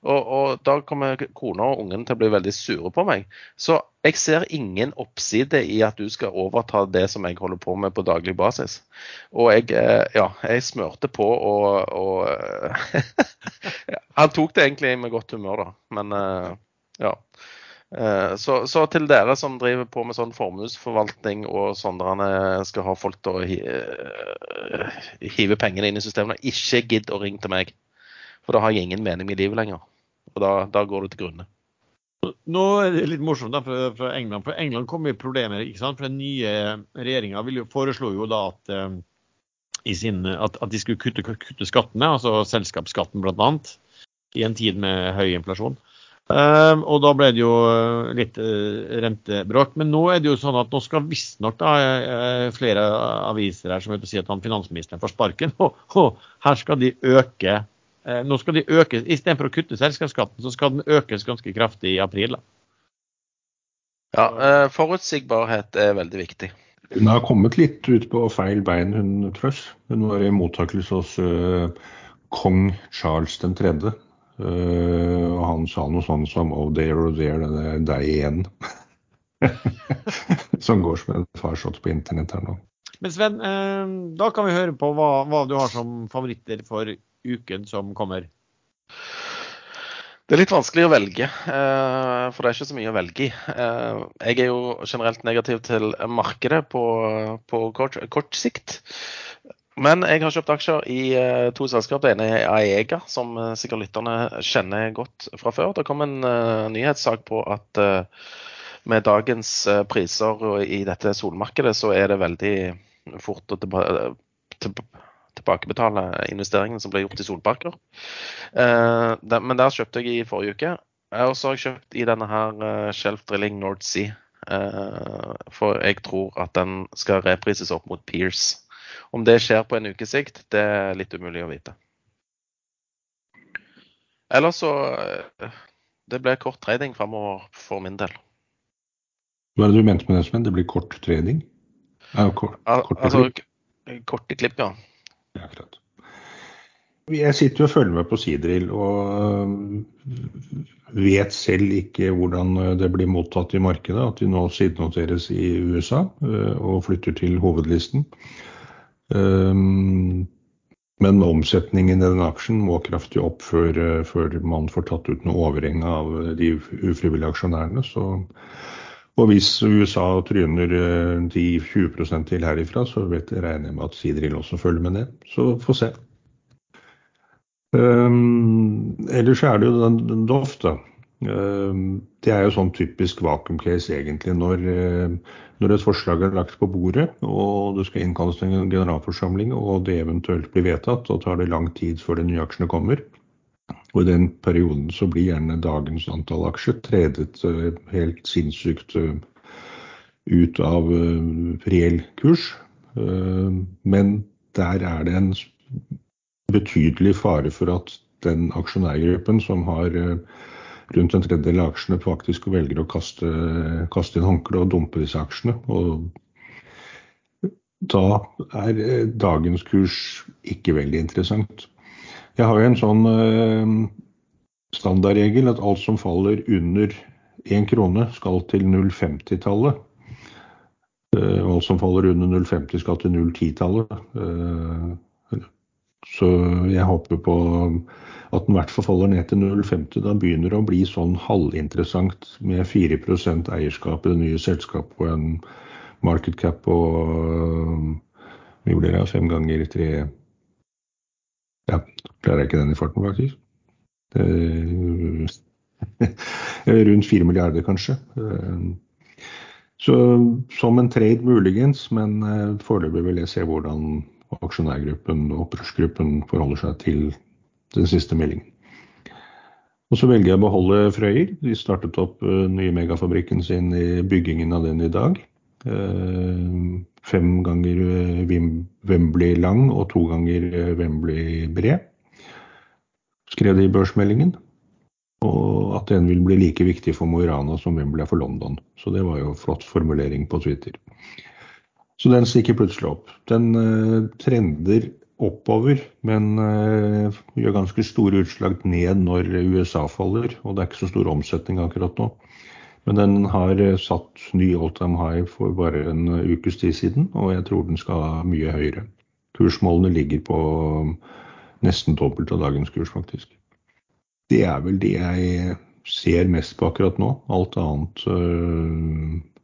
Og, og da kommer kona og ungen til å bli veldig sure på meg. Så jeg ser ingen oppside i at du skal overta det som jeg holder på med på daglig basis. Og jeg, eh, ja, jeg smørte på og, og Han tok det egentlig med godt humør, da. Men eh, ja. Eh, Så, så til dere som driver på med sånn formuesforvaltning og sånn skal ha folk til å eh, hive pengene inn i systemet, ikke gidd å ringe til meg. For da har jeg ingen mening i livet lenger. Og da, da går du til grunne. Nå er det litt morsomt da, fra, fra England. For England kom i problemer. ikke sant? For Den nye regjeringa foreslo jo da at, sin, at, at de skulle kutte, kutte skattene, altså selskapsskatten bl.a., i en tid med høy inflasjon. Eh, og da ble det jo eh, litt uh, rentebråk. Men nå er det jo sånn at nå skal visstnok eh, flere aviser her som vil si at han finansministeren får sparken. Og, og her skal de øke uh, Nå skal de øke, Istedenfor å kutte selskapsskatten, så skal den økes ganske kraftig i april. da. Ja, uh, Forutsigbarhet er veldig viktig. Hun har kommet litt ut på feil bein, hun Truss. Hun var i mottakelse hos kong Charles 3. Uh, og han sa noe sånn som Oh there, oh there, det er deg igjen. som går som en farsott på internett her nå. Men Sven, eh, da kan vi høre på hva, hva du har som favoritter for uken som kommer. Det er litt vanskelig å velge, eh, for det er ikke så mye å velge i. Eh, Jeg er jo generelt negativ til markedet på, på kort, kort sikt. Men jeg har kjøpt aksjer i eh, to selskap. Det ene er Aega, som eh, sikkert lytterne kjenner godt fra før. Det kom en eh, nyhetssak på at med dagens priser i dette solmarkedet, så er det veldig fort å tilba til, tilbakebetale investeringene som ble gjort i solparker. Men der kjøpte jeg i forrige uke. Og så har jeg kjøpt i denne her Shelf Drilling North Sea. For jeg tror at den skal reprises opp mot Pierce. Om det skjer på en ukes sikt, det er litt umulig å vite. Ellers så uh, Det ble kort trading framover for min del. Hva er det du mente med det, Sven? Det blir kort trading? Ja, kort, korte altså, klipp? Korte klipp, ja. ja akkurat. Jeg sitter jo og følger med på Sidril og vet selv ikke hvordan det blir mottatt i markedet. At de nå sidenoteres i USA og flytter til hovedlisten. Men omsetningen i den aksjen må kraftig opp før, før man får tatt ut noe overheng av de ufrivillige aksjonærene. Så, og hvis USA tryner 10-20% til herifra, så vet, regner jeg med at Sidril også følger med ned. Så få se. Um, ellers er det jo den, den Doff, da. Um, det er jo sånn typisk vakuum-case egentlig. Når, uh, når, et forslag er lagt på bordet og det skal innkalles til en generalforsamling og det eventuelt blir vedtatt, og tar det lang tid før de nye aksjene kommer. Og i den perioden så blir gjerne dagens antall aksjer tredet uh, helt sinnssykt uh, ut av reell kurs. Men der er det en betydelig fare for at den aksjonærgruppen som har eh, rundt en tredjedel av aksjene, faktisk velger å kaste, kaste inn håndkleet og dumpe disse aksjene. Og da er eh, dagens kurs ikke veldig interessant. Jeg har jo en sånn eh, standardregel at alt som faller under 1 krone, skal til 0,50-tallet. Alt som faller under 0,50 skal til 0,10-tallet. Så jeg håper på at den i hvert fall faller ned til 0,50. Da begynner det å bli sånn halvinteressant med 4% eierskap i det nye selskapet og en market cap på vi blir det? Fem ganger tre Ja, klarer jeg ikke den i farten, faktisk. Rundt 4 milliarder, kanskje. Så som en trade muligens, men foreløpig vil jeg se hvordan aksjonærgruppen og opprørsgruppen forholder seg til den siste meldingen. Og så velger jeg å beholde Frøyer. De startet opp uh, nye megafabrikken sin i byggingen av den i dag. Uh, fem ganger uh, Wembley lang og to ganger Wembley bred. Skrev det i børsmeldingen. Og at den vil bli like viktig for Mo i Rana som Wembley er for London. Så det var jo flott formulering på Twitter. Så den stikker plutselig opp. Den uh, trender oppover, men uh, gjør ganske store utslag ned når USA faller. Og det er ikke så stor omsetning akkurat nå. Men den har uh, satt ny all time high for bare en ukes tid siden, og jeg tror den skal mye høyere. Kursmålene ligger på nesten dobbelt av dagens kurs, faktisk. Det er vel det jeg ser mest på akkurat nå. Alt annet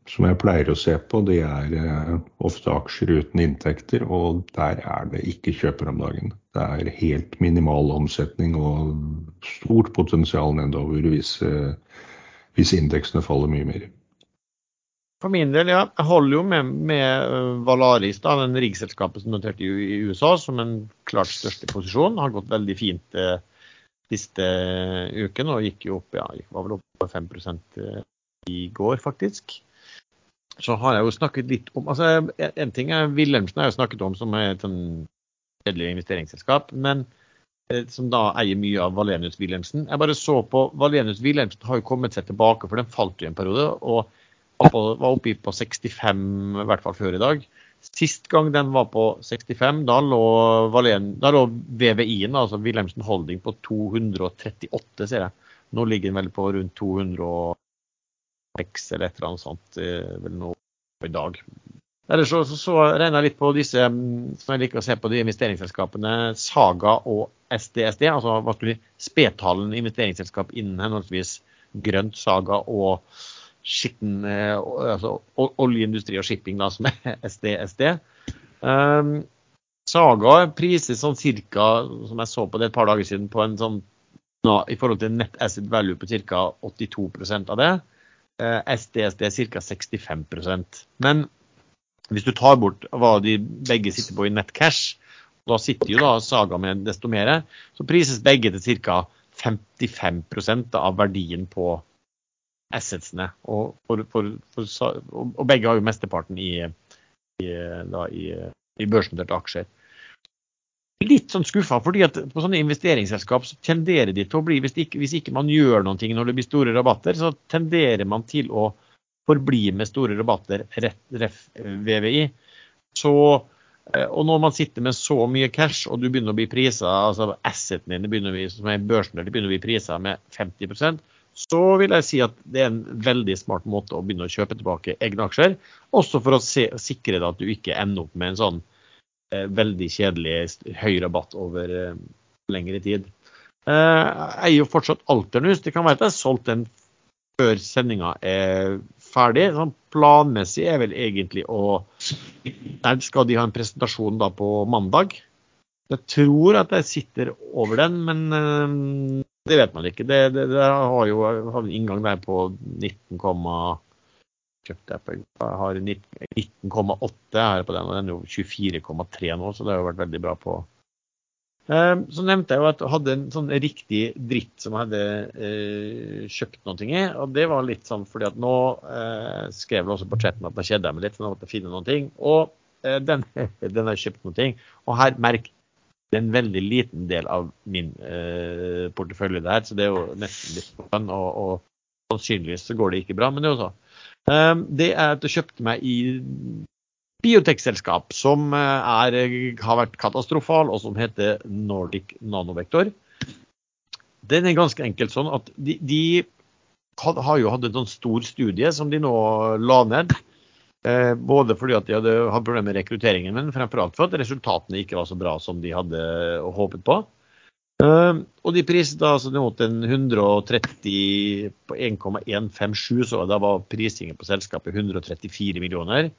som jeg pleier å se på, det er eh, ofte aksjer uten inntekter, og der er det ikke kjøper om dagen. Det er helt minimal omsetning og stort potensial nedover hvis, eh, hvis indeksene faller mye mer. For min del, ja. Jeg holder jo med, med eh, Valaris, da, den riggselskapet som noterte i USA, som en klart største posisjon. Har gått veldig fint eh, siste uken og gikk jo opp, ja, var vel opp på 5 i går, faktisk så har jeg jo snakket litt om altså En ting er Wilhelmsen har jeg snakket om som et sånn kjedelig investeringsselskap, men eh, som da eier mye av Valenius Wilhelmsen. Jeg bare så på Valenius Wilhelmsen har jo kommet seg tilbake, for den falt jo en periode. og var oppe på 65, i hvert fall før i dag. Sist gang den var på 65, da lå, Valen, da lå VVI-en, altså Wilhelmsen Holding, på 238, ser jeg. Nå ligger den vel på rundt 200 X eller et eller annet sånt vel nå i dag. Ellers så, så, så regner jeg litt på disse mm, som jeg liker å se på de investeringsselskapene Saga og SDSD. Altså hva skulle spedtalen investeringsselskap innen henholdsvis grønt Saga og skitten, eh, altså oljeindustri og shipping, da, som er SDSD. Um, ehm, Saga prises sånn cirka, som jeg så på det et par dager siden, på en sånn i forhold til net asset value på ca. 82% av det. SDSD er ca. 65% Men hvis du tar bort hva de begge sitter på i nettcash, Da sitter jo da Saga med desto mer. Så prises begge til ca. 55% av verdien på assetsene. Og, for, for, for, og begge har jo mesteparten i, i, da, i, i børsnoterte aksjer. Litt sånn skuffa, fordi at på sånne investeringsselskap så tenderer de til å bli, hvis ikke, hvis ikke man gjør noe når det blir store rabatter, så tenderer man til å forbli med store rabatter, ref VVI. Så, og når man sitter med så mye cash, og du begynner å bli prisa, altså assetene dine begynner å bli, som er børsen, begynner å bli prisa med 50% så vil jeg si at det er en veldig smart måte å begynne å kjøpe tilbake egne aksjer. Også for å se, sikre deg at du ikke ender opp med en sånn eh, veldig kjedelig høy rabatt over eh, lengre tid. Eh, jeg er jo fortsatt Alternus. Det kan være at jeg har solgt den før sendinga er ferdig. Sånn planmessig er vel egentlig å Der skal de ha en presentasjon da på mandag. Jeg tror at jeg sitter over den, men eh, det vet man ikke. Det, det, det har jo har en inngang der på 19, kjøpte jeg på, jeg har 19,8 her på den, og den er jo 24,3 nå, så det har jo vært veldig bra på. Ehm, så nevnte jeg jo at jeg hadde en sånn riktig dritt som jeg hadde eh, kjøpt noe i. Og det var litt sånn fordi at nå eh, skrev jeg også på chatten at nå kjeder jeg meg litt, for nå måtte jeg finne noen ting. Og eh, den, den har jeg kjøpt noe. Og her, merk det er en veldig liten del av min eh, portefølje der, så det er jo nesten litt fun. Og, og, sannsynligvis så går det ikke bra, men det er jo så. Um, det er at jeg kjøpte meg i biotekselskap som eh, er, har vært katastrofal, og som heter Nordic Nanovektor. Den er ganske enkelt sånn at de, de har jo hatt en sånn stor studie som de nå la ned Eh, både fordi at de hadde hatt problemer med rekrutteringen, men fremfor alt for at resultatene ikke var så bra som de hadde håpet på. Eh, og de priset da så mot en 130 på 1,157, så da var prisingen på selskapet 134 millioner.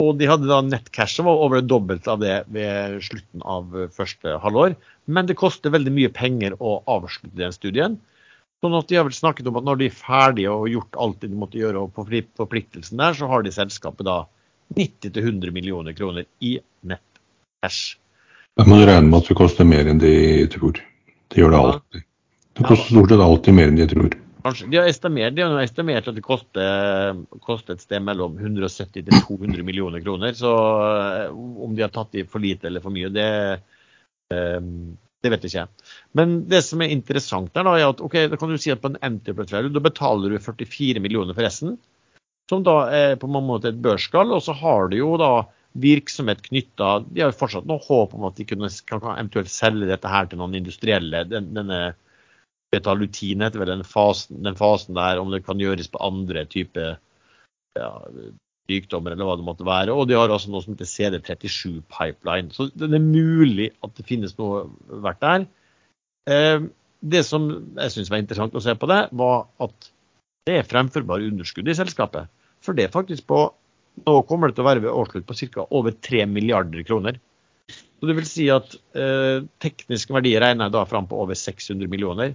Og de hadde da nettcash som var over det dobbelte av det ved slutten av første halvår. Men det koster veldig mye penger å avslutte den studien. Sånn at De har vel snakket om at når de er ferdige og gjort alt de måtte gjøre, på forpliktelsen der, så har de selskapet da 90-100 millioner kroner i nettcash. Jeg må regne med at det koster mer enn de tror. Det gjør det alltid. Det koster stort sett alltid mer enn de tror. Kanskje. De har estimert, de har estimert at det koster, koster, et sted mellom 170 til 200 millioner kroner. Så eh, om de har tatt i for lite eller for mye, det, eh, det vet ikke jeg. Men det som er interessant der, da, er at ok, da kan du si at på en enterprise value da betaler du 44 millioner for resten, som da er på en måte et børsskall. Og så har du jo da virksomhet knytta De har jo fortsatt noe håp om at de kunne, kan eventuelt selge dette her til noen industrielle. Den, denne betalutin heter vel den fasen, den fasen der, om det kan gjøres på andre typer ja, sykdommer eller hva det måtte være. Og de har også noe som heter CD37 pipeline. Så det er mulig at det finnes noe verdt der. Eh, det som jeg syns var interessant å se på det, var at det er fremførbare underskudd i selskapet. For det er faktisk på Nå kommer det til å være ved årsslutt på ca. over 3 milliarder kroner. Så det vil si at eh, teknisk verdi regner jeg da fram på over 600 millioner.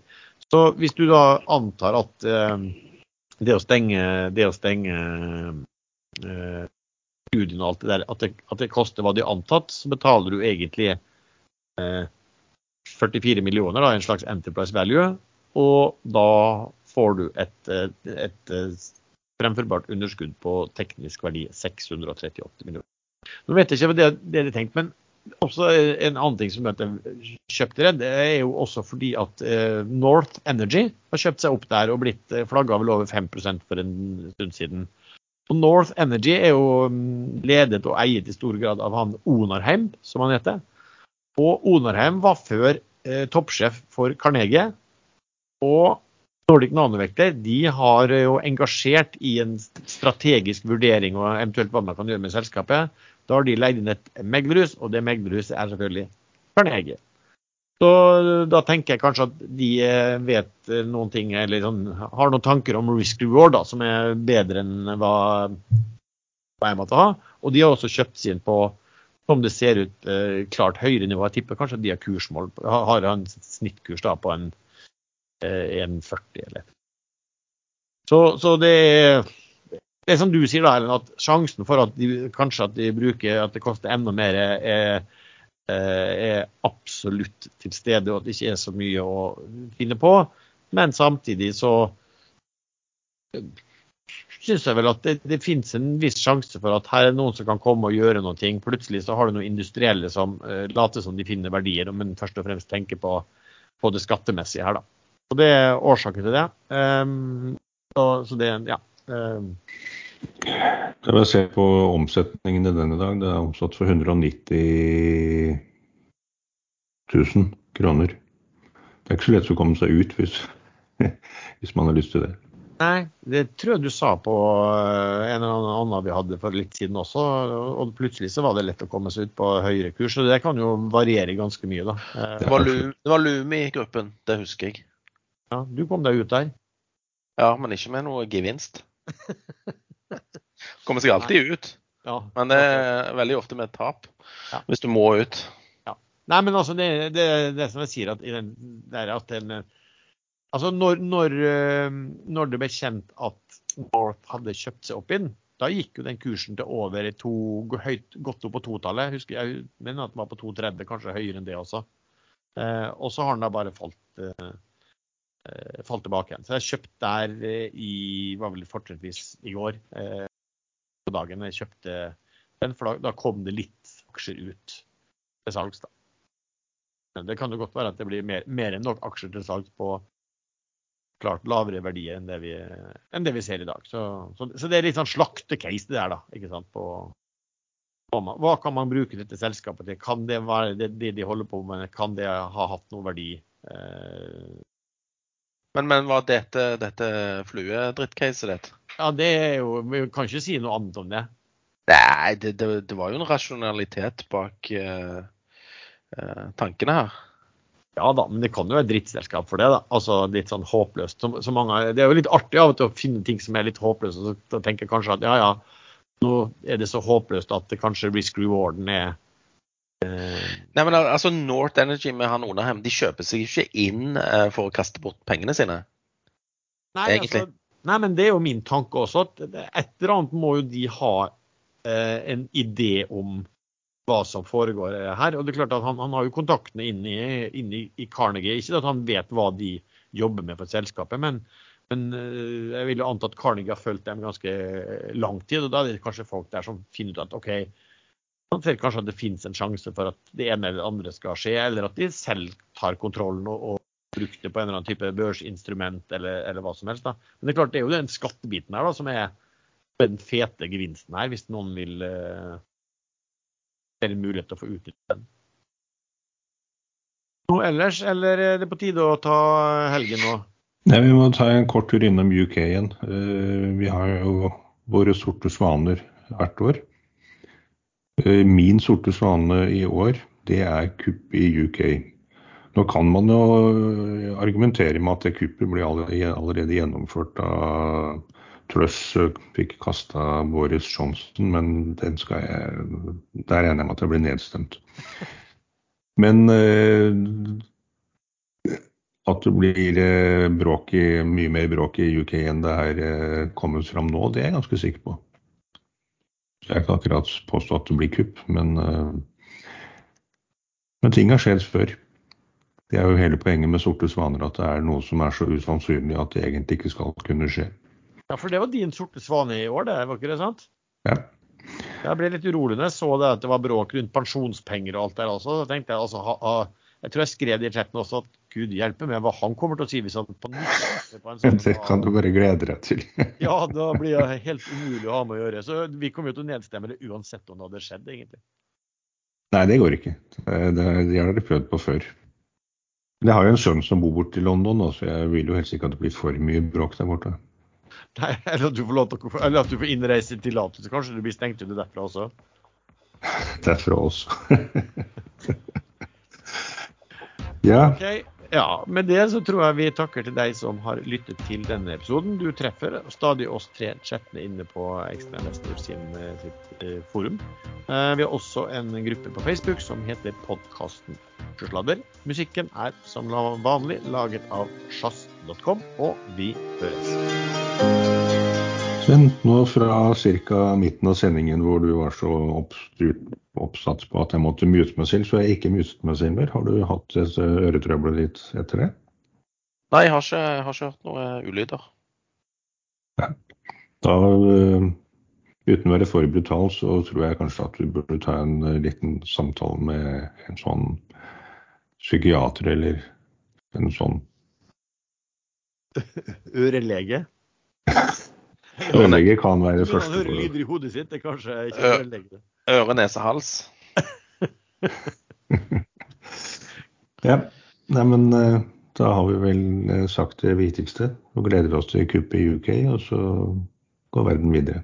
Så hvis du da antar at eh, det å stenge, det å stenge eh, studiene og alt det der, at det, at det, koster hva de har antatt, så betaler du egentlig eh, 44 millioner, da, en slags enterprise value. Og da får du et, et, et eh, fremførbart underskudd på teknisk verdi 638 millioner. Nå vet jeg ikke hva det, det er tenkt, men også en annen ting som jeg kjøpte det, det er jo også fordi at eh, North Energy har kjøpt seg opp der og blitt eh, flagga vel over 5 for en stund siden. Og North Energy er jo mm, ledet og eiet i stor grad av han Onarheim, som han heter. Og Onarheim var før eh, toppsjef for Carnegie. Og Nordic Nanovekter de har jo engasjert i en strategisk vurdering og eventuelt hva man kan gjøre med selskapet. Da har de leid inn et meglerhus, og det meglerhuset er selvfølgelig Carnegie. Så da tenker jeg kanskje at de eh, vet eh, noen ting, eller sånn, har noen tanker om risk reward da, som er bedre enn hva, hva jeg måtte ha. Og de har også kjøpt sin på, som det ser ut, eh, klart høyere nivå. Jeg tipper kanskje at de har kursmål, har en snittkurs da på en 1,40 eller så, så det er det er som du sier, da, Ellen, at sjansen for at de kanskje at de bruker at det koster enda mer, er er absolutt til stede, og at det ikke er så mye å finne på. Men samtidig så syns jeg vel at det, det finnes en viss sjanse for at her er noen som kan komme og gjøre noe. Plutselig så har du noen industrielle som uh, later som de finner verdier, men først og fremst tenker på, på det skattemessige her, da. Og det er årsaken til det. Um, og, så det, ja. Um. Jeg vil se på omsetningen i denne dag. Det er omsatt for 190 000 kroner. Det er ikke så lett å komme seg ut hvis, hvis man har lyst til det. Nei, det tror jeg du sa på eh, en eller annen vi hadde for litt siden også. Og plutselig så var det lett å komme seg ut på høyere kurs. Så det kan jo variere ganske mye, da. Det var, Lu, det var Lumi-gruppen, det husker jeg. Ja, du kom deg ut der? Ja, men ikke med noe gevinst. Kommer seg alltid ut. Ja. Men det er veldig ofte med et tap, ja. hvis du må ut. Ja. Nei, men altså, det, det, det som jeg sier, at, den, det at den Altså når, når, eh, når, det ble kjent at North hadde kjøpt seg opp inn, da gikk jo den kursen til over to, høyt, godt opp på totallet. Husker jeg mener at den var på 2,30, kanskje høyere enn det også. Eh, og så har den da bare falt, eh falt tilbake igjen. Så jeg kjøpte der eh, i var vel fortrinnsvis i går eh, på dagen. Jeg kjøpte den, for da, da kom det litt aksjer ut til salgs. da. Det kan jo godt være at det blir mer, mer enn nok aksjer til salgs på klart lavere verdier enn det vi, enn det vi ser i dag. Så, så, så, det er litt sånn slaktecase det der, da. ikke sant, på, Hva kan man bruke dette selskapet til? Kan det være det, de holder på med? Kan det ha hatt noe verdi? Eh... Men, men var dette, dette fluedrittcaset ditt? Ja, det er jo Vi kan ikke si noe annet om det. Nei, det, det, det var jo en rasjonalitet bak uh, uh, tankene her. Ja da, men det kan jo være drittselskap for det. da. Altså Litt sånn håpløst. Så, så mange, det er jo litt artig av og til å finne ting som er litt håpløse. og så tenker kanskje at ja, ja, nå er det så håpløst at det kanskje risk rewarden er. Nei, men altså North Energy med han Onarheim, de kjøper seg ikke inn eh, for å kaste bort pengene sine. Nei, egentlig. Altså, nei, men det er jo min tanke også. at Et eller annet må jo de ha eh, en idé om hva som foregår her. Og det er klart at Han, han har jo kontaktene inn i, inn i, i, Carnegie. Ikke at han vet hva de jobber med for selskapet, men, men eh, jeg vil jo anta at Carnegie har fulgt dem ganske lang tid. og Da er det kanskje folk der som finner ut at OK, ser kanskje at det finnes en sjanse for at det ene eller det andre skal skje, eller at de selv tar kontrollen og, og bruker det på en eller annen type børsinstrument eller, eller, hva som helst. da. Men det er klart det er jo den skattebiten her da, som er den fete gevinsten her, hvis noen vil uh, en mulighet til å få utnyttet den. Noe ellers, eller er det på tide å ta helgen nå? Nei, Vi må ta en kort tur innom UK igjen. Uh, vi har jo våre sorte svaner hvert år. Eh, min sorte svane i år, det er kupp i UK. Nå kan man jo argumentere med at det kuppet ble allerede gjennomført av Truss fikk kasta Boris Johnson, men den skal jeg, der regner jeg med at jeg blir nedstemt. Men eh, at det blir eh, bråk i, mye mer bråk i UK enn det her eh, kommet fram nå, det er jeg ganske sikker på. Jeg kan akkurat påstå at det blir kupp, men, eh, men ting har skjedd før. Det er jo hele poenget med sorte svaner, at det er noe som er så usannsynlig at det egentlig ikke skal kunne skje. Ja, for det var din sorte svane i år, det var ikke det sant? Ja. Jeg ble litt urolig når jeg så det at det var bråk rundt pensjonspenger og alt der også. Så tenkte jeg altså, ha, ha, jeg tror jeg skrev det i chatten også at gud hjelpe meg hva han kommer til å si hvis han på nytt på en sånn Det kan du bare glede deg til. ja, da blir det helt umulig å ha med å gjøre. Så vi kommer jo til å nedstemme det uansett om det hadde skjedd, egentlig. Nei, det går ikke. Det, det har dere prøvd på før. Jeg har jo en sønn som bor borte i London, så jeg vil jo helst ikke at det blir for mye bråk der borte. Nei, eller at du får, lov til eller at du får innreisetillatelse. Kanskje du blir stengt ute derfra også? Derfra også. ja. Okay. Ja. Med det så tror jeg vi takker til deg som har lyttet til denne episoden. Du treffer stadig oss tre chattene inne på Ekstrainvestor sin eh, eh, forum. Eh, vi har også en gruppe på Facebook som heter Podkasten Sladder. Musikken er som vanlig laget av sjazz.com, og vi høres. Sven, nå fra ca. midten av sendingen hvor du var så oppstyrt oppsatt på at jeg måtte mute meg selv, så jeg ikke mutet meg selv mer. Har du hatt dette øretrøbbelet ditt etter det? Nei, jeg har ikke, jeg har ikke hørt noe ulyder. Da, øh, uten å være for brutal, så tror jeg kanskje at du burde ta en liten samtale med en sånn psykiater eller en sånn Ørelege. Ørelege kan være Når han kan hører lyder i hodet sitt, det er kanskje ikke ørelege. Øre, nese, hals. Ja, nei, men øh, da har vi vel øh, sagt det viktigste. Nå gleder vi oss til kuppet i UK, og så går verden videre.